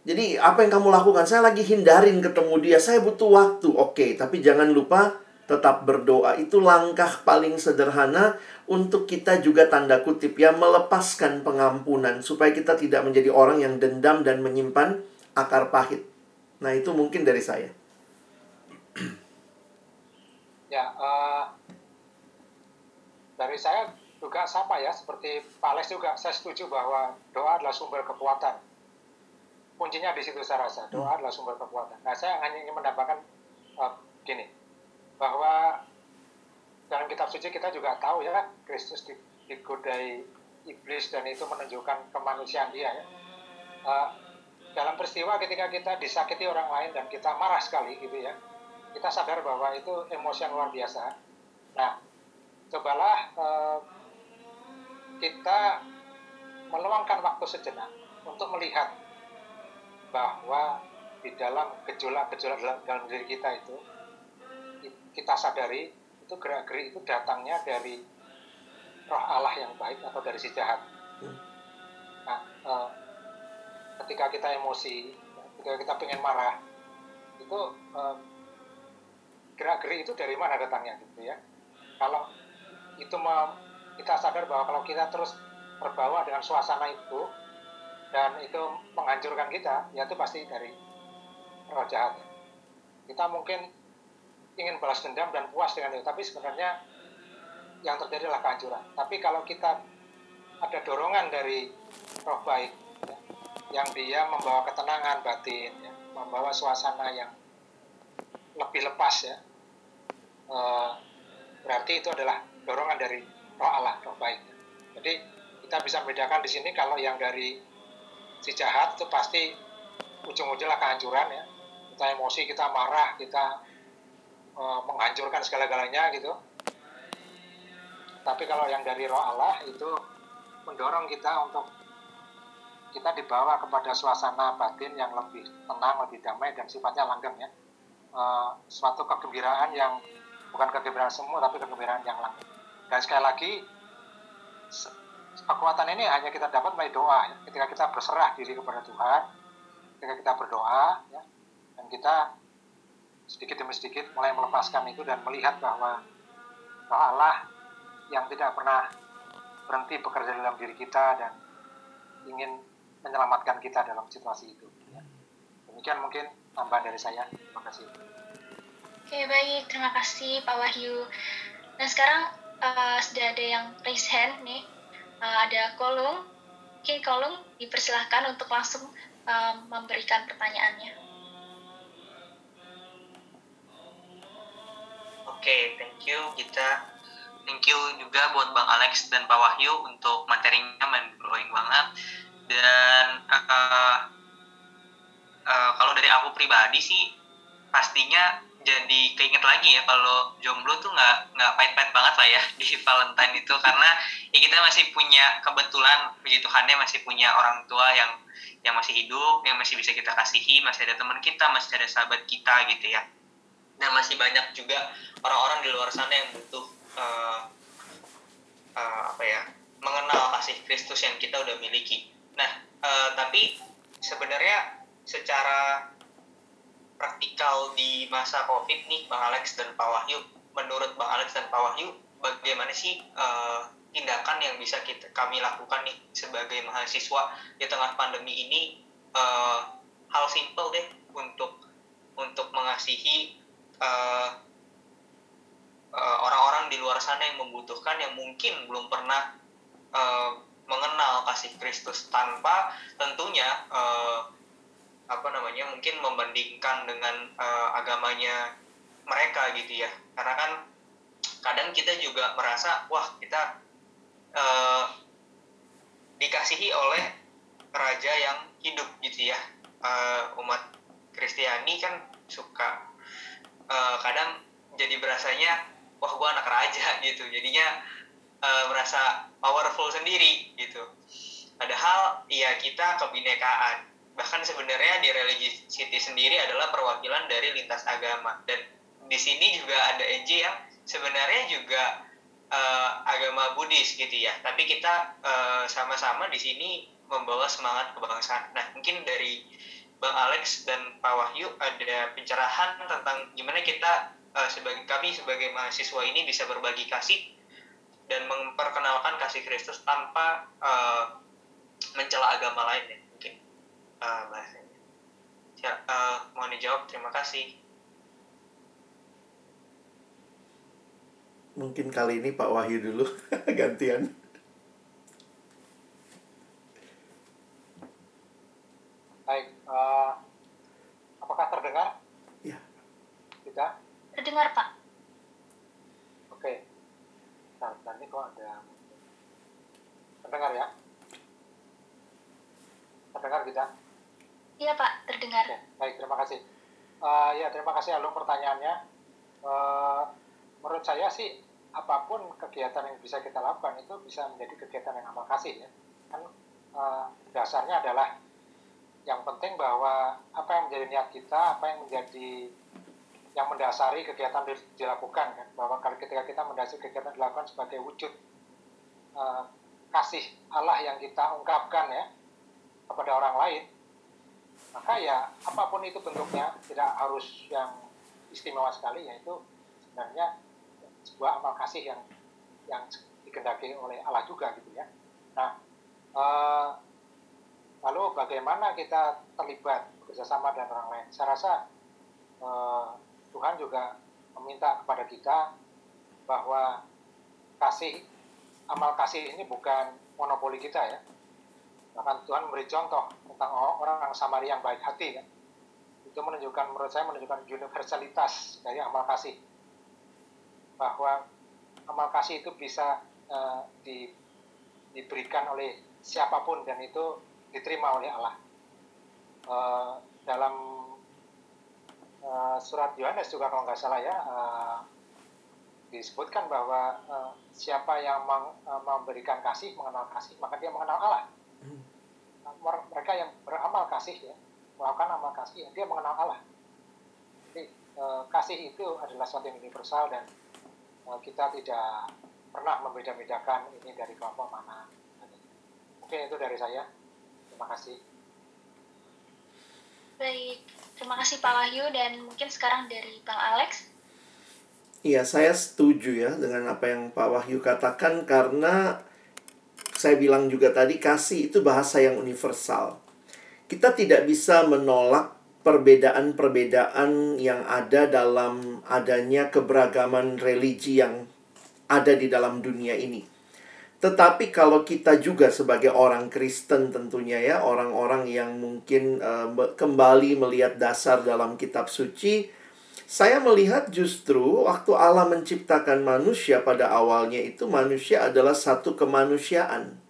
Jadi apa yang kamu lakukan? Saya lagi hindarin ketemu dia. Saya butuh waktu. Oke, tapi jangan lupa tetap berdoa itu langkah paling sederhana untuk kita juga tanda kutip ya melepaskan pengampunan supaya kita tidak menjadi orang yang dendam dan menyimpan akar pahit. Nah, itu mungkin dari saya. Ya, uh, dari saya juga sama ya, seperti Pak Les juga, saya setuju bahwa doa adalah sumber kekuatan. Kuncinya di situ saya rasa, doa hmm. adalah sumber kekuatan. Nah, saya hanya ingin menambahkan uh, gini, bahwa dalam kitab suci kita juga tahu ya Kristus digodai iblis dan itu menunjukkan kemanusiaan dia ya. Uh, dalam peristiwa ketika kita disakiti orang lain dan kita marah sekali gitu ya, kita sadar bahwa itu emosi yang luar biasa. Nah, cobalah uh, kita meluangkan waktu sejenak untuk melihat bahwa di dalam gejolak-gejolak dalam, dalam diri kita itu kita sadari itu gerak-gerik itu datangnya dari roh Allah yang baik atau dari si jahat. Hmm. Nah, uh, ketika kita emosi, ketika kita pengen marah, itu uh, gerak-gerik itu dari mana datangnya gitu ya? Kalau itu mau kita sadar bahwa kalau kita terus terbawa dengan suasana itu dan itu menghancurkan kita, ya itu pasti dari roh jahat. Kita mungkin ingin balas dendam dan puas dengan itu. Tapi sebenarnya yang terjadi adalah kehancuran. Tapi kalau kita ada dorongan dari roh baik ya, yang dia membawa ketenangan batin ya, membawa suasana yang lebih lepas ya e, berarti itu adalah dorongan dari roh Allah roh baik. Jadi kita bisa membedakan di sini kalau yang dari si jahat itu pasti ujung-ujungnya kehancuran ya. Kita emosi kita marah kita uh, menghancurkan segala-galanya gitu. Tapi kalau yang dari roh Allah itu mendorong kita untuk kita dibawa kepada suasana batin yang lebih tenang, lebih damai dan sifatnya langgeng ya. Uh, suatu kegembiraan yang bukan kegembiraan semua tapi kegembiraan yang langgeng. Dan sekali lagi kekuatan ini hanya kita dapat melalui doa ya. ketika kita berserah diri kepada Tuhan, ketika kita berdoa ya, dan kita sedikit demi sedikit mulai melepaskan itu dan melihat bahwa Allah yang tidak pernah berhenti bekerja dalam diri kita dan ingin menyelamatkan kita dalam situasi itu. Demikian mungkin tambahan dari saya. Terima kasih. Oke baik, terima kasih Pak Wahyu. Nah sekarang uh, sudah ada yang raise hand nih, uh, ada Kolung. Oke Kolung, dipersilahkan untuk langsung uh, memberikan pertanyaannya. Oke, thank you kita. Thank you juga buat Bang Alex dan Pak Wahyu untuk materinya mind blowing banget. Dan uh, uh, kalau dari aku pribadi sih pastinya jadi keinget lagi ya kalau jomblo tuh nggak nggak pahit-pahit banget lah ya di Valentine itu karena ya kita masih punya kebetulan puji Tuhannya masih punya orang tua yang yang masih hidup yang masih bisa kita kasihi masih ada teman kita masih ada sahabat kita gitu ya dan masih banyak juga orang-orang di luar sana yang butuh uh, uh, apa ya mengenal kasih Kristus yang kita udah miliki nah uh, tapi sebenarnya secara praktikal di masa COVID nih, Bang Alex dan Pak Wahyu. Menurut Bang Alex dan Pak Wahyu, bagaimana sih uh, tindakan yang bisa kita kami lakukan nih sebagai mahasiswa di tengah pandemi ini? Uh, hal simple deh untuk untuk mengasihi uh, uh, orang-orang di luar sana yang membutuhkan yang mungkin belum pernah uh, mengenal kasih Kristus tanpa tentunya uh, apa namanya mungkin membandingkan dengan uh, agamanya mereka gitu ya. Karena kan kadang kita juga merasa wah kita uh, dikasihi oleh raja yang hidup gitu ya. Uh, umat Kristiani kan suka uh, kadang jadi berasanya wah gua anak raja gitu. Jadinya uh, merasa powerful sendiri gitu. Padahal ya kita kebinekaan. Bahkan sebenarnya di religi city sendiri adalah perwakilan dari lintas agama. Dan di sini juga ada EJ yang sebenarnya juga uh, agama Buddhis gitu ya. Tapi kita uh, sama-sama di sini membawa semangat kebangsaan. Nah mungkin dari Bang Alex dan Pak Wahyu ada pencerahan tentang gimana kita uh, sebagai kami sebagai mahasiswa ini bisa berbagi kasih dan memperkenalkan kasih Kristus tanpa uh, mencela agama lain ya uh, bahasanya. Ya, uh, mohon dijawab. Terima kasih. Mungkin kali ini Pak Wahyu dulu gantian. Baik, uh, apakah terdengar? Ya. Kita? Terdengar Pak. Oke. Nah, nanti kok ada terdengar ya? Terdengar kita? Iya Pak, terdengar. Oke, baik, terima kasih. Uh, ya, terima kasih Alung pertanyaannya. Uh, menurut saya sih apa pun kegiatan yang bisa kita lakukan itu bisa menjadi kegiatan yang amal kasih ya. Kan uh, dasarnya adalah yang penting bahwa apa yang menjadi niat kita, apa yang menjadi yang mendasari kegiatan dilakukan kan? Bahwa ketika kita mendasari kegiatan dilakukan sebagai wujud uh, kasih Allah yang kita ungkapkan ya kepada orang lain maka ya apa pun itu bentuknya tidak harus yang istimewa sekali yaitu sebenarnya sebuah amal kasih yang yang dikendaki oleh Allah juga gitu ya. Nah eh, lalu bagaimana kita terlibat bekerjasama dengan orang lain? Saya rasa eh, Tuhan juga meminta kepada kita bahwa kasih amal kasih ini bukan monopoli kita ya. Bahkan Tuhan memberi contoh tentang orang Samaria yang baik hati kan. Itu menunjukkan menurut saya menunjukkan universalitas dari amal kasih. Bahwa amal kasih itu bisa uh, di, diberikan oleh siapa pun dan itu diterima oleh Allah. Uh, dalam uh, surat Yohanes juga kalau nggak salah ya uh, disebutkan bahwa uh, siapa yang meng, uh, memberikan kasih mengenal kasih maka dia mengenal Allah. Mereka yang beramal kasih ya melakukan amal kasih ya, dia mengenal Allah. Jadi e, kasih itu adalah sesuatu yang universal dan e, kita tidak pernah membeda-bedakan ini dari kelompok mana. Mungkin itu dari saya terima kasih baik terima kasih Pak Wahyu dan mungkin sekarang dari Bang Alex Iya, saya setuju ya dengan apa yang Pak Wahyu katakan karena saya bilang juga tadi kasih itu bahasa yang universal. Kita tidak bisa menolak perbedaan-perbedaan yang ada dalam adanya keberagaman religi yang ada di dalam dunia ini. Tetapi kalau kita juga sebagai orang Kristen tentunya ya, orang-orang yang mungkin uh, kembali melihat dasar dalam kitab suci, saya melihat justru waktu Allah menciptakan manusia pada awalnya itu manusia adalah satu kemanusiaan.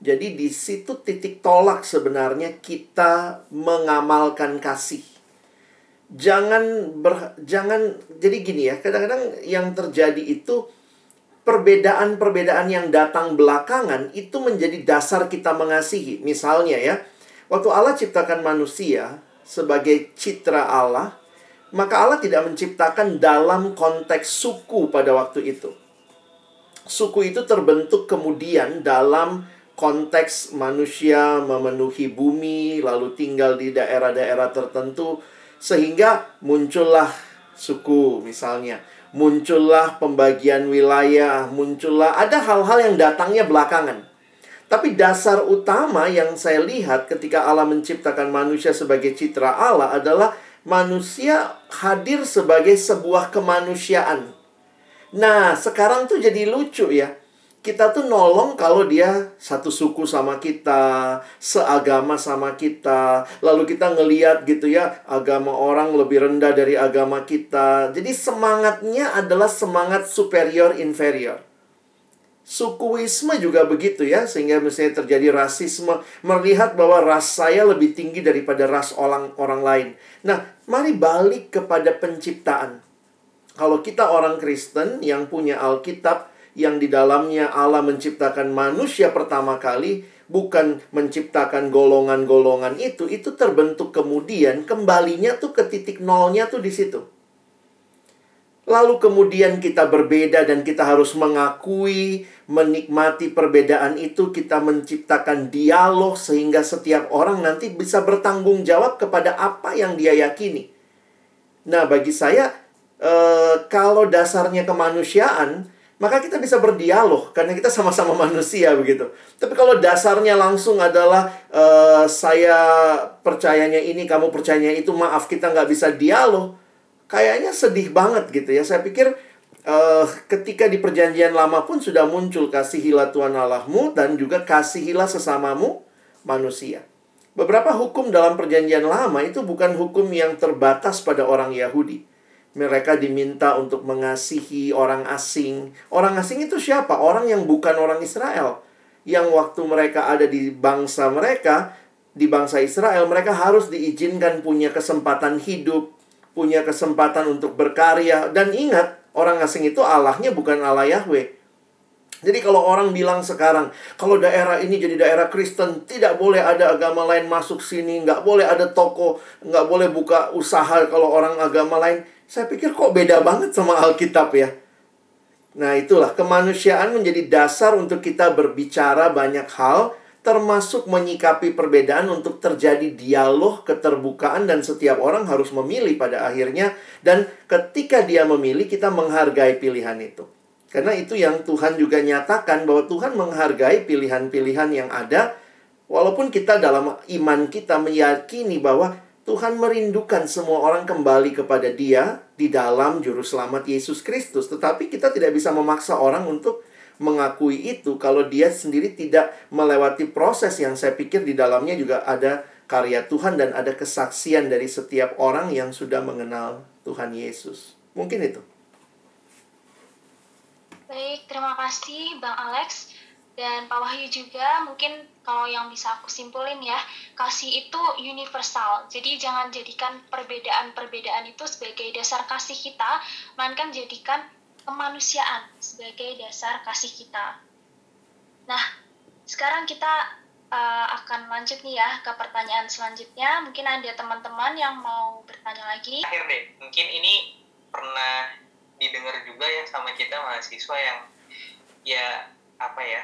Jadi di situ titik tolak sebenarnya kita mengamalkan kasih. Jangan ber, jangan jadi gini ya, kadang-kadang yang terjadi itu perbedaan-perbedaan yang datang belakangan itu menjadi dasar kita mengasihi. Misalnya ya, waktu Allah ciptakan manusia sebagai citra Allah, maka Allah tidak menciptakan dalam konteks suku pada waktu itu. Suku itu terbentuk kemudian dalam konteks manusia memenuhi bumi, lalu tinggal di daerah-daerah tertentu, sehingga muncullah suku misalnya muncullah pembagian wilayah, muncullah ada hal-hal yang datangnya belakangan. Tapi dasar utama yang saya lihat ketika Allah menciptakan manusia sebagai citra Allah adalah manusia hadir sebagai sebuah kemanusiaan. Nah, sekarang tuh jadi lucu ya kita tuh nolong kalau dia satu suku sama kita, seagama sama kita, lalu kita ngeliat gitu ya, agama orang lebih rendah dari agama kita. Jadi semangatnya adalah semangat superior inferior. Sukuisme juga begitu ya, sehingga misalnya terjadi rasisme, melihat bahwa ras saya lebih tinggi daripada ras orang orang lain. Nah, mari balik kepada penciptaan. Kalau kita orang Kristen yang punya Alkitab, yang di dalamnya Allah menciptakan manusia pertama kali bukan menciptakan golongan-golongan itu itu terbentuk kemudian kembalinya tuh ke titik nolnya tuh di situ. Lalu kemudian kita berbeda dan kita harus mengakui menikmati perbedaan itu kita menciptakan dialog sehingga setiap orang nanti bisa bertanggung jawab kepada apa yang dia yakini. Nah bagi saya eh, kalau dasarnya kemanusiaan maka kita bisa berdialog karena kita sama-sama manusia begitu. Tapi kalau dasarnya langsung adalah uh, saya percayanya ini, kamu percayanya itu, maaf kita nggak bisa dialog, kayaknya sedih banget gitu ya. Saya pikir uh, ketika di perjanjian lama pun sudah muncul kasihilah Tuhan Allahmu dan juga kasihilah sesamamu manusia. Beberapa hukum dalam perjanjian lama itu bukan hukum yang terbatas pada orang Yahudi mereka diminta untuk mengasihi orang asing. Orang asing itu siapa? Orang yang bukan orang Israel. Yang waktu mereka ada di bangsa mereka, di bangsa Israel, mereka harus diizinkan punya kesempatan hidup, punya kesempatan untuk berkarya. Dan ingat, orang asing itu Allahnya bukan Allah Yahweh. Jadi kalau orang bilang sekarang, kalau daerah ini jadi daerah Kristen, tidak boleh ada agama lain masuk sini, nggak boleh ada toko, nggak boleh buka usaha kalau orang agama lain. Saya pikir kok beda banget sama Alkitab ya. Nah itulah, kemanusiaan menjadi dasar untuk kita berbicara banyak hal, termasuk menyikapi perbedaan untuk terjadi dialog, keterbukaan, dan setiap orang harus memilih pada akhirnya. Dan ketika dia memilih, kita menghargai pilihan itu. Karena itu yang Tuhan juga nyatakan bahwa Tuhan menghargai pilihan-pilihan yang ada, walaupun kita dalam iman kita meyakini bahwa Tuhan merindukan semua orang kembali kepada Dia di dalam Juru Selamat Yesus Kristus. Tetapi kita tidak bisa memaksa orang untuk mengakui itu kalau dia sendiri tidak melewati proses yang saya pikir di dalamnya juga ada karya Tuhan dan ada kesaksian dari setiap orang yang sudah mengenal Tuhan Yesus. Mungkin itu. Baik, terima kasih Bang Alex dan Pak Wahyu juga mungkin kalau yang bisa aku simpulin ya, kasih itu universal. Jadi jangan jadikan perbedaan-perbedaan itu sebagai dasar kasih kita, melainkan jadikan kemanusiaan sebagai dasar kasih kita. Nah, sekarang kita uh, akan lanjut nih ya ke pertanyaan selanjutnya. Mungkin ada teman-teman yang mau bertanya lagi. Akhir deh, mungkin ini pernah didengar juga ya sama kita mahasiswa yang ya apa ya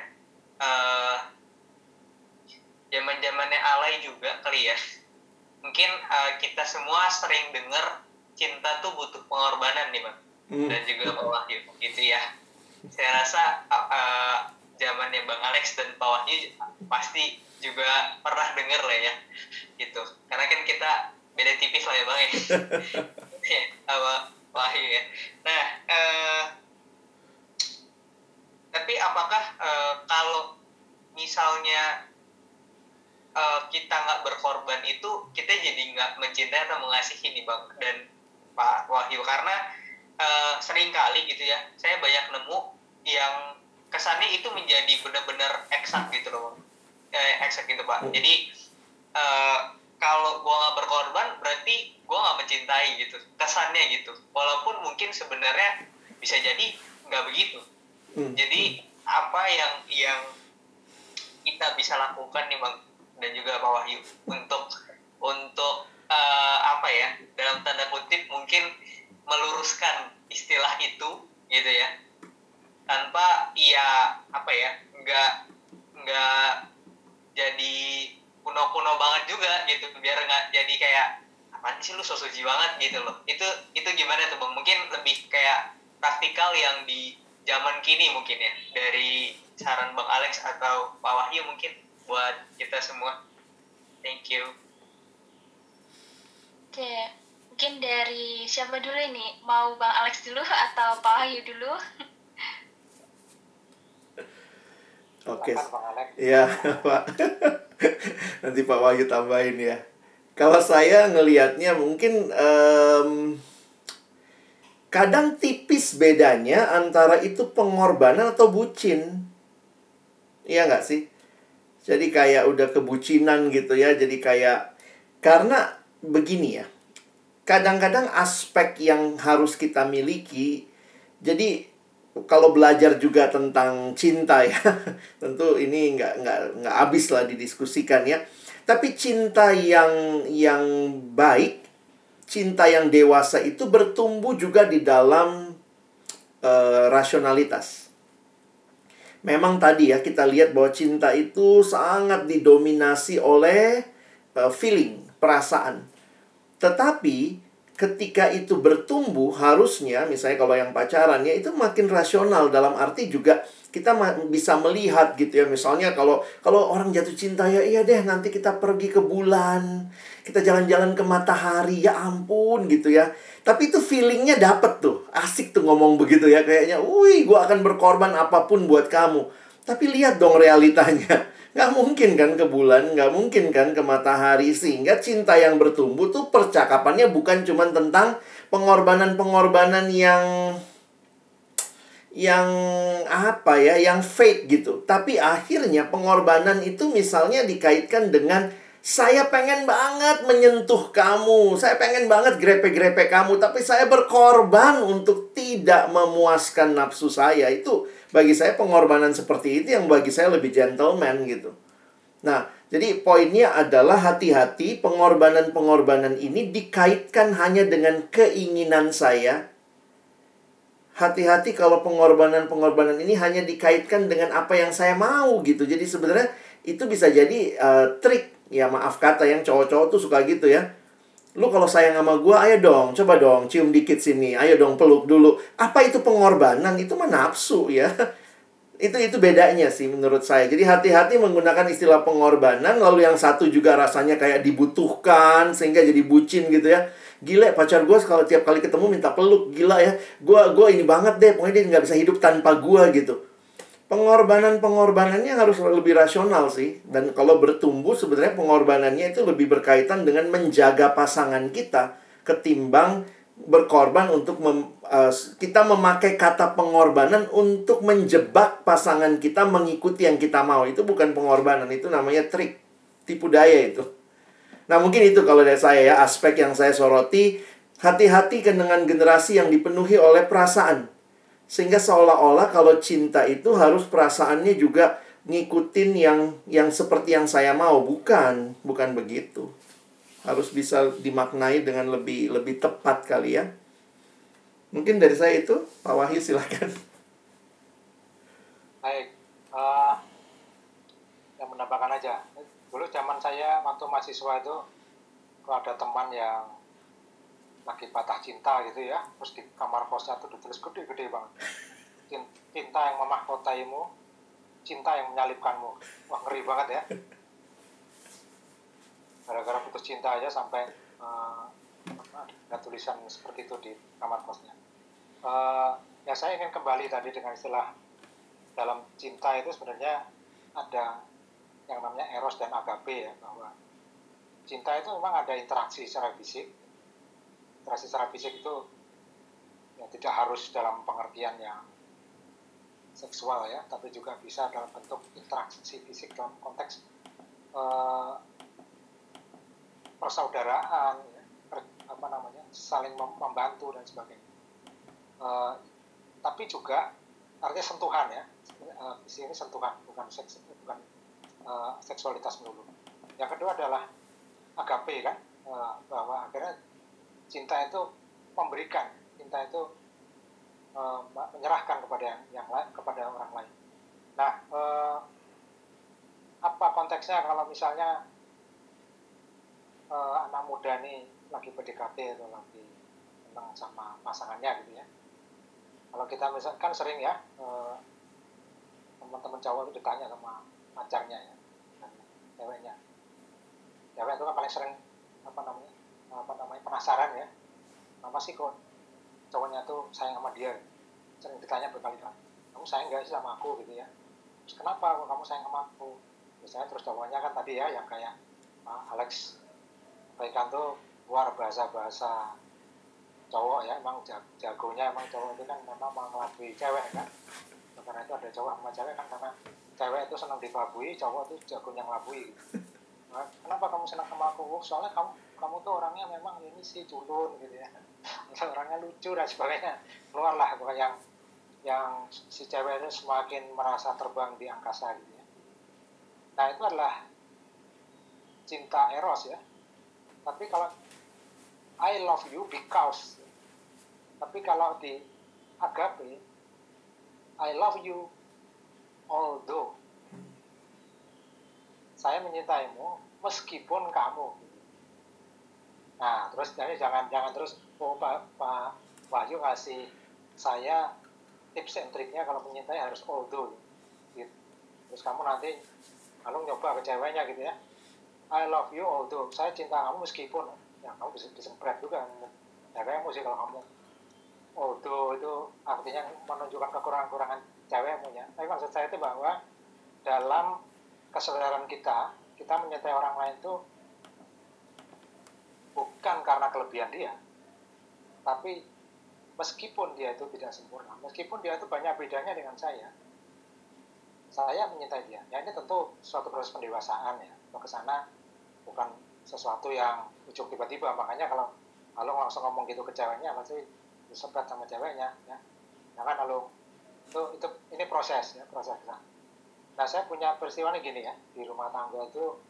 uh, zaman zamannya alay juga kali ya. Mungkin uh, kita semua sering dengar cinta tuh butuh pengorbanan nih bang. Hmm. dan juga Pak Wahyu gitu ya. Saya rasa uh, zamannya Bang Alex dan Pak Wahyu pasti juga pernah denger lah ya gitu. Karena kan kita beda tipis lah ya Bang ya. Sama Wahyu ya. Nah eh, tapi apakah eh, kalau misalnya eh, kita nggak berkorban itu kita jadi nggak mencintai atau mengasihi nih bang dan Pak Wahyu. Karena eh, sering kali gitu ya saya banyak nemu yang kesannya itu menjadi benar-benar eksak gitu loh eh, eksak gitu pak. Jadi eh, kalau gua nggak berkorban berarti gua nggak mencintai gitu kesannya gitu. Walaupun mungkin sebenarnya bisa jadi nggak begitu. Hmm. jadi apa yang yang kita bisa lakukan nih bang dan juga Pak Wahyu. Untuk untuk eh, apa ya dalam tanda kutip mungkin meluruskan istilah itu gitu ya. Tanpa ya apa ya nggak nggak jadi kuno-kuno banget juga gitu. Biar nggak jadi kayak apa sih lu so suci banget gitu loh. Itu itu gimana tuh bang? Mungkin lebih kayak praktikal yang di zaman kini mungkin ya dari saran bang Alex atau Pak Wahyu mungkin buat kita semua thank you Oke, mungkin dari siapa dulu ini? Mau Bang Alex dulu atau Pak Wahyu dulu? Oke. Alex. Iya, Pak. Nanti Pak Wahyu tambahin ya. Kalau saya ngelihatnya mungkin em, kadang tipis bedanya antara itu pengorbanan atau bucin. Iya nggak sih? Jadi kayak udah kebucinan gitu ya. Jadi kayak karena begini ya. Kadang-kadang aspek yang harus kita miliki. Jadi kalau belajar juga tentang cinta ya, tentu ini nggak nggak nggak habis lah didiskusikan ya. Tapi cinta yang yang baik, cinta yang dewasa itu bertumbuh juga di dalam eh, rasionalitas. Memang tadi ya kita lihat bahwa cinta itu sangat didominasi oleh eh, feeling, perasaan. Tetapi ketika itu bertumbuh harusnya misalnya kalau yang pacaran ya itu makin rasional dalam arti juga kita bisa melihat gitu ya. Misalnya kalau kalau orang jatuh cinta ya iya deh nanti kita pergi ke bulan kita jalan-jalan ke matahari ya ampun gitu ya. Tapi itu feelingnya dapet tuh asik tuh ngomong begitu ya. Kayaknya wih gua akan berkorban apa pun buat kamu. Tapi lihat dong realitanya. Nggak mungkin kan ke bulan, nggak mungkin kan ke matahari. Sehingga cinta yang bertumbuh tuh percakapannya bukan cuma tentang pengorbanan-pengorbanan yang yang apa ya, yang fake gitu. Tapi akhirnya pengorbanan itu misalnya dikaitkan dengan saya pengen banget menyentuh kamu, saya pengen banget grepe-grepe kamu, tapi saya berkorban untuk tidak memuaskan nafsu saya. Itu bagi saya pengorbanan seperti itu yang bagi saya lebih gentleman gitu. Nah, jadi poinnya adalah hati-hati pengorbanan-pengorbanan ini dikaitkan hanya dengan keinginan saya. Hati-hati kalau pengorbanan-pengorbanan ini hanya dikaitkan dengan apa yang saya mau gitu. Jadi sebenarnya itu bisa jadi uh, trik ya maaf kata yang cowok-cowok tuh suka gitu ya. Lu kalau sayang sama gua, ayo dong, coba dong cium dikit sini, ayo dong peluk dulu. Apa itu pengorbanan? Itu mah nafsu ya. itu itu bedanya sih menurut saya. Jadi hati-hati menggunakan istilah pengorbanan lalu yang satu juga rasanya kayak dibutuhkan sehingga jadi bucin gitu ya. Gila pacar gue kalau tiap kali ketemu minta peluk gila ya. Gua gua ini banget deh pokoknya dia nggak bisa hidup tanpa gua gitu. Pengorbanan-pengorbanannya harus lebih rasional sih. Dan kalau bertumbuh sebenarnya pengorbanannya itu lebih berkaitan dengan menjaga pasangan kita ketimbang berkorban untuk mem, uh, kita memakai kata pengorbanan untuk menjebak pasangan kita mengikuti yang kita mau. Itu bukan pengorbanan, itu namanya trik, tipu daya itu. Nah, mungkin itu kalau dari saya ya aspek yang saya soroti, hati-hati kan dengan generasi yang dipenuhi oleh perasaan. Sehingga seolah-olah kalau cinta itu harus perasaannya juga ngikutin yang yang seperti yang saya mau, bukan, bukan begitu harus bisa dimaknai dengan lebih lebih tepat kali ya. Mungkin dari saya itu, Pak Wahyu silakan. Baik, uh, yang menambahkan aja. Dulu zaman saya waktu mahasiswa itu, kalau ada teman yang lagi patah cinta gitu ya, terus di kamar kosnya tuh ditulis gede-gede banget. Cinta yang memahkotaimu, cinta yang menyalipkanmu wah ngeri banget ya. Gara-gara putus cinta aja sampai uh, ada tulisan seperti itu di kamar kosnya. Uh, ya saya ingin kembali tadi dengan istilah dalam cinta itu sebenarnya ada yang namanya eros dan agape ya bahwa cinta itu memang ada interaksi secara fisik. Interaksi secara fisik itu ya tidak harus dalam pengertian yang seksual ya tapi juga bisa dalam bentuk interaksi fisik dalam konteks uh, persaudaraan ya, apa namanya saling membantu dan sebagainya. Uh, tapi juga artinya sentuhan ya uh, di sini sentuhan bukan seks uh, seksualitas melulu. Yang kedua adalah agape kan? Uh, bahwa akhirnya cinta itu memberikan cinta itu uh, menyerahkan kepada yang, yang lain kepada orang lain. Nah uh, apa konteksnya kalau misalnya uh, anak muda nih lagi PDKT atau lagi senang sama pasangannya gitu ya? Kalau kita misalkan kan sering ya teman-teman cowok itu ditanya sama pacarnya ya ceweknya. Cewek itu kan paling sering apa namanya apa namanya penasaran ya. Kenapa sih kok cowoknya tuh sayang sama dia? Sering ditanya berkali-kali. Kamu sayang gak sih sama aku? Gitu ya. Terus kenapa kok kamu sayang sama aku? Misalnya terus cowoknya kan tadi ya yang kayak uh, Alex. Baikan tuh luar bahasa-bahasa cowok ya emang jagonya emang cowok itu kan memang mengelabui cewek kan. Karena itu ada cowok sama cewek kan karena cewek itu senang dibabui cowok itu jagonya ngelabui nah, kenapa kamu senang sama aku? Oh, soalnya kamu kamu tuh orangnya memang ini sih culun gitu ya. Orangnya lucu dan sebagainya. Keluarlah yang yang si cewek itu semakin merasa terbang di angkasa gitu ya. Nah itu adalah cinta eros ya. Tapi kalau I love you because. Tapi kalau di agape I love you although saya menyintaimu meskipun kamu. Nah terus jadi jangan jangan terus oh Pak, Pak Wahyu kasih saya tips and triknya kalau menyintai harus although. Gitu. terus kamu nanti kalau nyoba ke ceweknya gitu ya. I love you although. Saya cinta kamu meskipun. Ya kamu bisa disempret juga. Ya kayak sih kalau kamu. Although itu artinya menunjukkan kekurangan-kekurangan cewekmu ya tapi maksud saya itu bahwa dalam kesadaran kita kita menyintai orang lain itu bukan karena kelebihan dia tapi meskipun dia itu tidak sempurna meskipun dia itu banyak bedanya dengan saya saya menyintai dia. Ya ini tentu suatu proses pendewasaan ya. Ke sana bukan sesuatu yang ujuk tiba-tiba. Makanya kalau kalau langsung ngomong gitu ke ceweknya pasti disemprot sama ceweknya ya. Jangan lalu itu itu ini proses ya proses. Ke sana. nah saya punya peristiwa ini gini ya di rumah tangga itu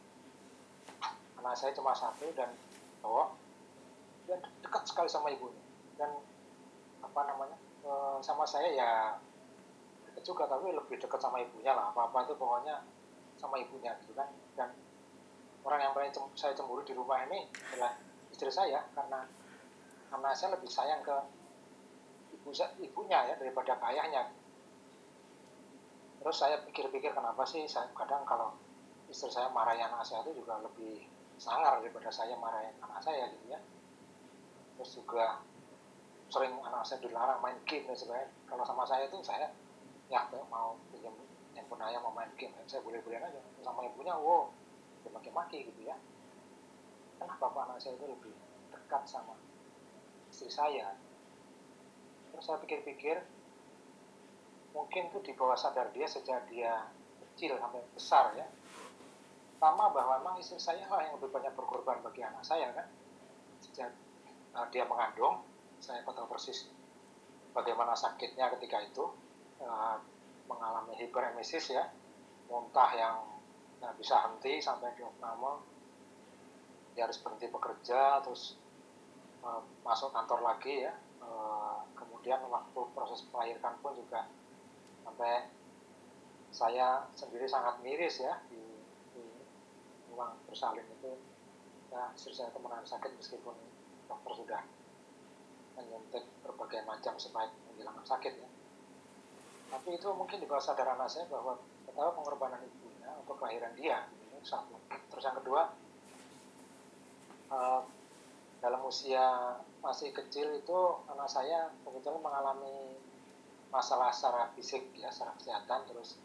anak saya cuma satu dan cowok dan dekat sekali sama ibunya. Dan apa namanya e, sama saya ya dekat juga tapi lebih dekat sama ibunya lah. Apa apa itu pokoknya sama ibunya gitu kan. Dan orang yang paling saya cemburu di rumah ini adalah istri saya karena karena saya lebih sayang ke ibu ibunya ya daripada ayahnya terus saya pikir-pikir kenapa sih saya kadang kalau istri saya marahin anak saya itu juga lebih sangar daripada saya marahin anak saya gitu ya. Terus juga sering anak saya dilarang main game dan sebagainya. Kalau sama saya itu saya ya mau pinjam handphone ayah mau main game saya boleh-boleh aja. Sama ibunya wow dimaki-maki gitu ya. Kenapa anak saya itu lebih dekat sama istri saya? Terus saya pikir-pikir mungkin itu di bawah sadar dia sejak dia kecil sampai besar ya. Pertama bahwa memang istri saya lah yang lebih banyak berkorban bagi anak saya kan. Sejak uh, dia mengandung saya tahu persis bagaimana sakitnya ketika itu uh, mengalami hiperemesis ya. Muntah yang nggak bisa henti sampai di opname dia harus berhenti bekerja terus uh, masuk kantor lagi ya. Uh, kemudian waktu proses melahirkan pun juga sampai saya sendiri sangat miris ya di, di ruang bersalin itu. Ya istri saya teman sakit meskipun dokter sudah menyuntik berbagai macam supaya menghilangkan sakit ya. Tapi itu mungkin di bawah sadar anak saya bahwa tahu pengorbanan ibunya untuk kelahiran dia ini satu. Terus yang kedua uh, dalam usia masih kecil itu anak saya kebetulan mengalami masalah secara fisik ya secara kesehatan terus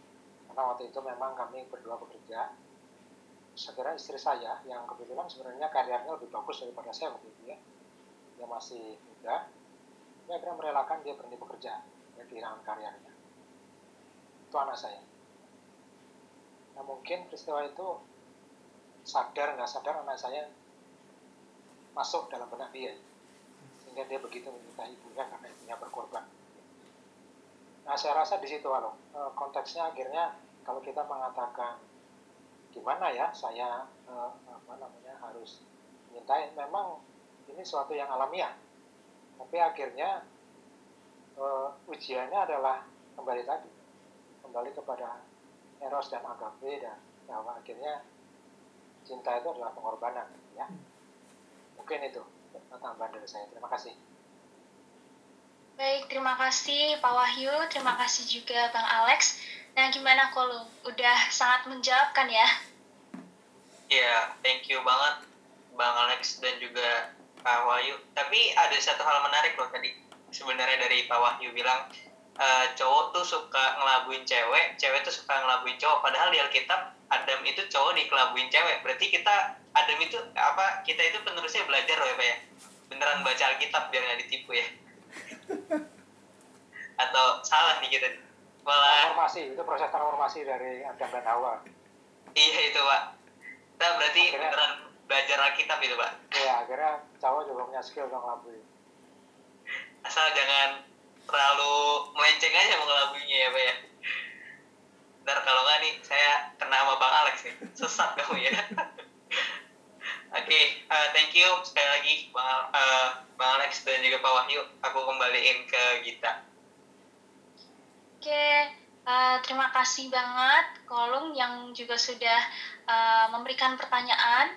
karena waktu itu memang kami berdua bekerja kira istri saya yang kebetulan sebenarnya karirnya lebih bagus daripada saya waktu itu ya. Dia masih muda dia akhirnya merelakan dia berhenti bekerja ya kehilangan karirnya. Itu anak saya. Nah mungkin peristiwa itu sadar nggak sadar anak saya masuk dalam benak dia sehingga dia begitu meminta ibunya karena ibunya berkorban nah saya rasa di situ loh konteksnya akhirnya kalau kita mengatakan gimana ya saya uh, apa namanya harus mintain? Memang ini suatu yang alamiah. Tapi akhirnya uh, ujiannya adalah kembali tadi kembali kepada eros dan agape dan bahwa akhirnya cinta itu adalah pengorbanan ya. Mungkin itu tambahan dari saya. Terima kasih Baik, terima kasih Pak Wahyu, terima kasih juga Bang Alex. Nah, gimana kalau udah sangat menjawabkan ya? Iya, thank you banget Bang Alex dan juga Pak Wahyu. Tapi ada satu hal menarik loh tadi. Sebenarnya dari Pak Wahyu bilang uh, cowok tuh suka ngelabuin cewek, cewek tuh suka ngelabuin cowok. Padahal di Alkitab Adam itu cowok dikelabuin cewek. Berarti kita Adam itu apa? Kita itu penerusnya belajar loh ya Pak ya. Beneran baca Alkitab biar nggak ditipu ya. Atau salah nih kita. Malah transformasi itu proses transformasi dari Adam dan Hawa. Iya itu pak. Kita berarti akhirnya, beneran belajar Alkitab itu pak. Iya akhirnya cowok juga punya skill dong ngelabui asal jangan terlalu melenceng aja mengelabuinya ya pak ya. Ntar kalau nggak nih saya kena sama Bang Alex nih. Sesat kamu ya Oke, okay, uh, thank you sekali lagi Bang, uh, Bang Alex dan juga Pak Wahyu. Aku kembaliin ke Gita. Oke, uh, terima kasih banget Kolung yang juga sudah uh, memberikan pertanyaan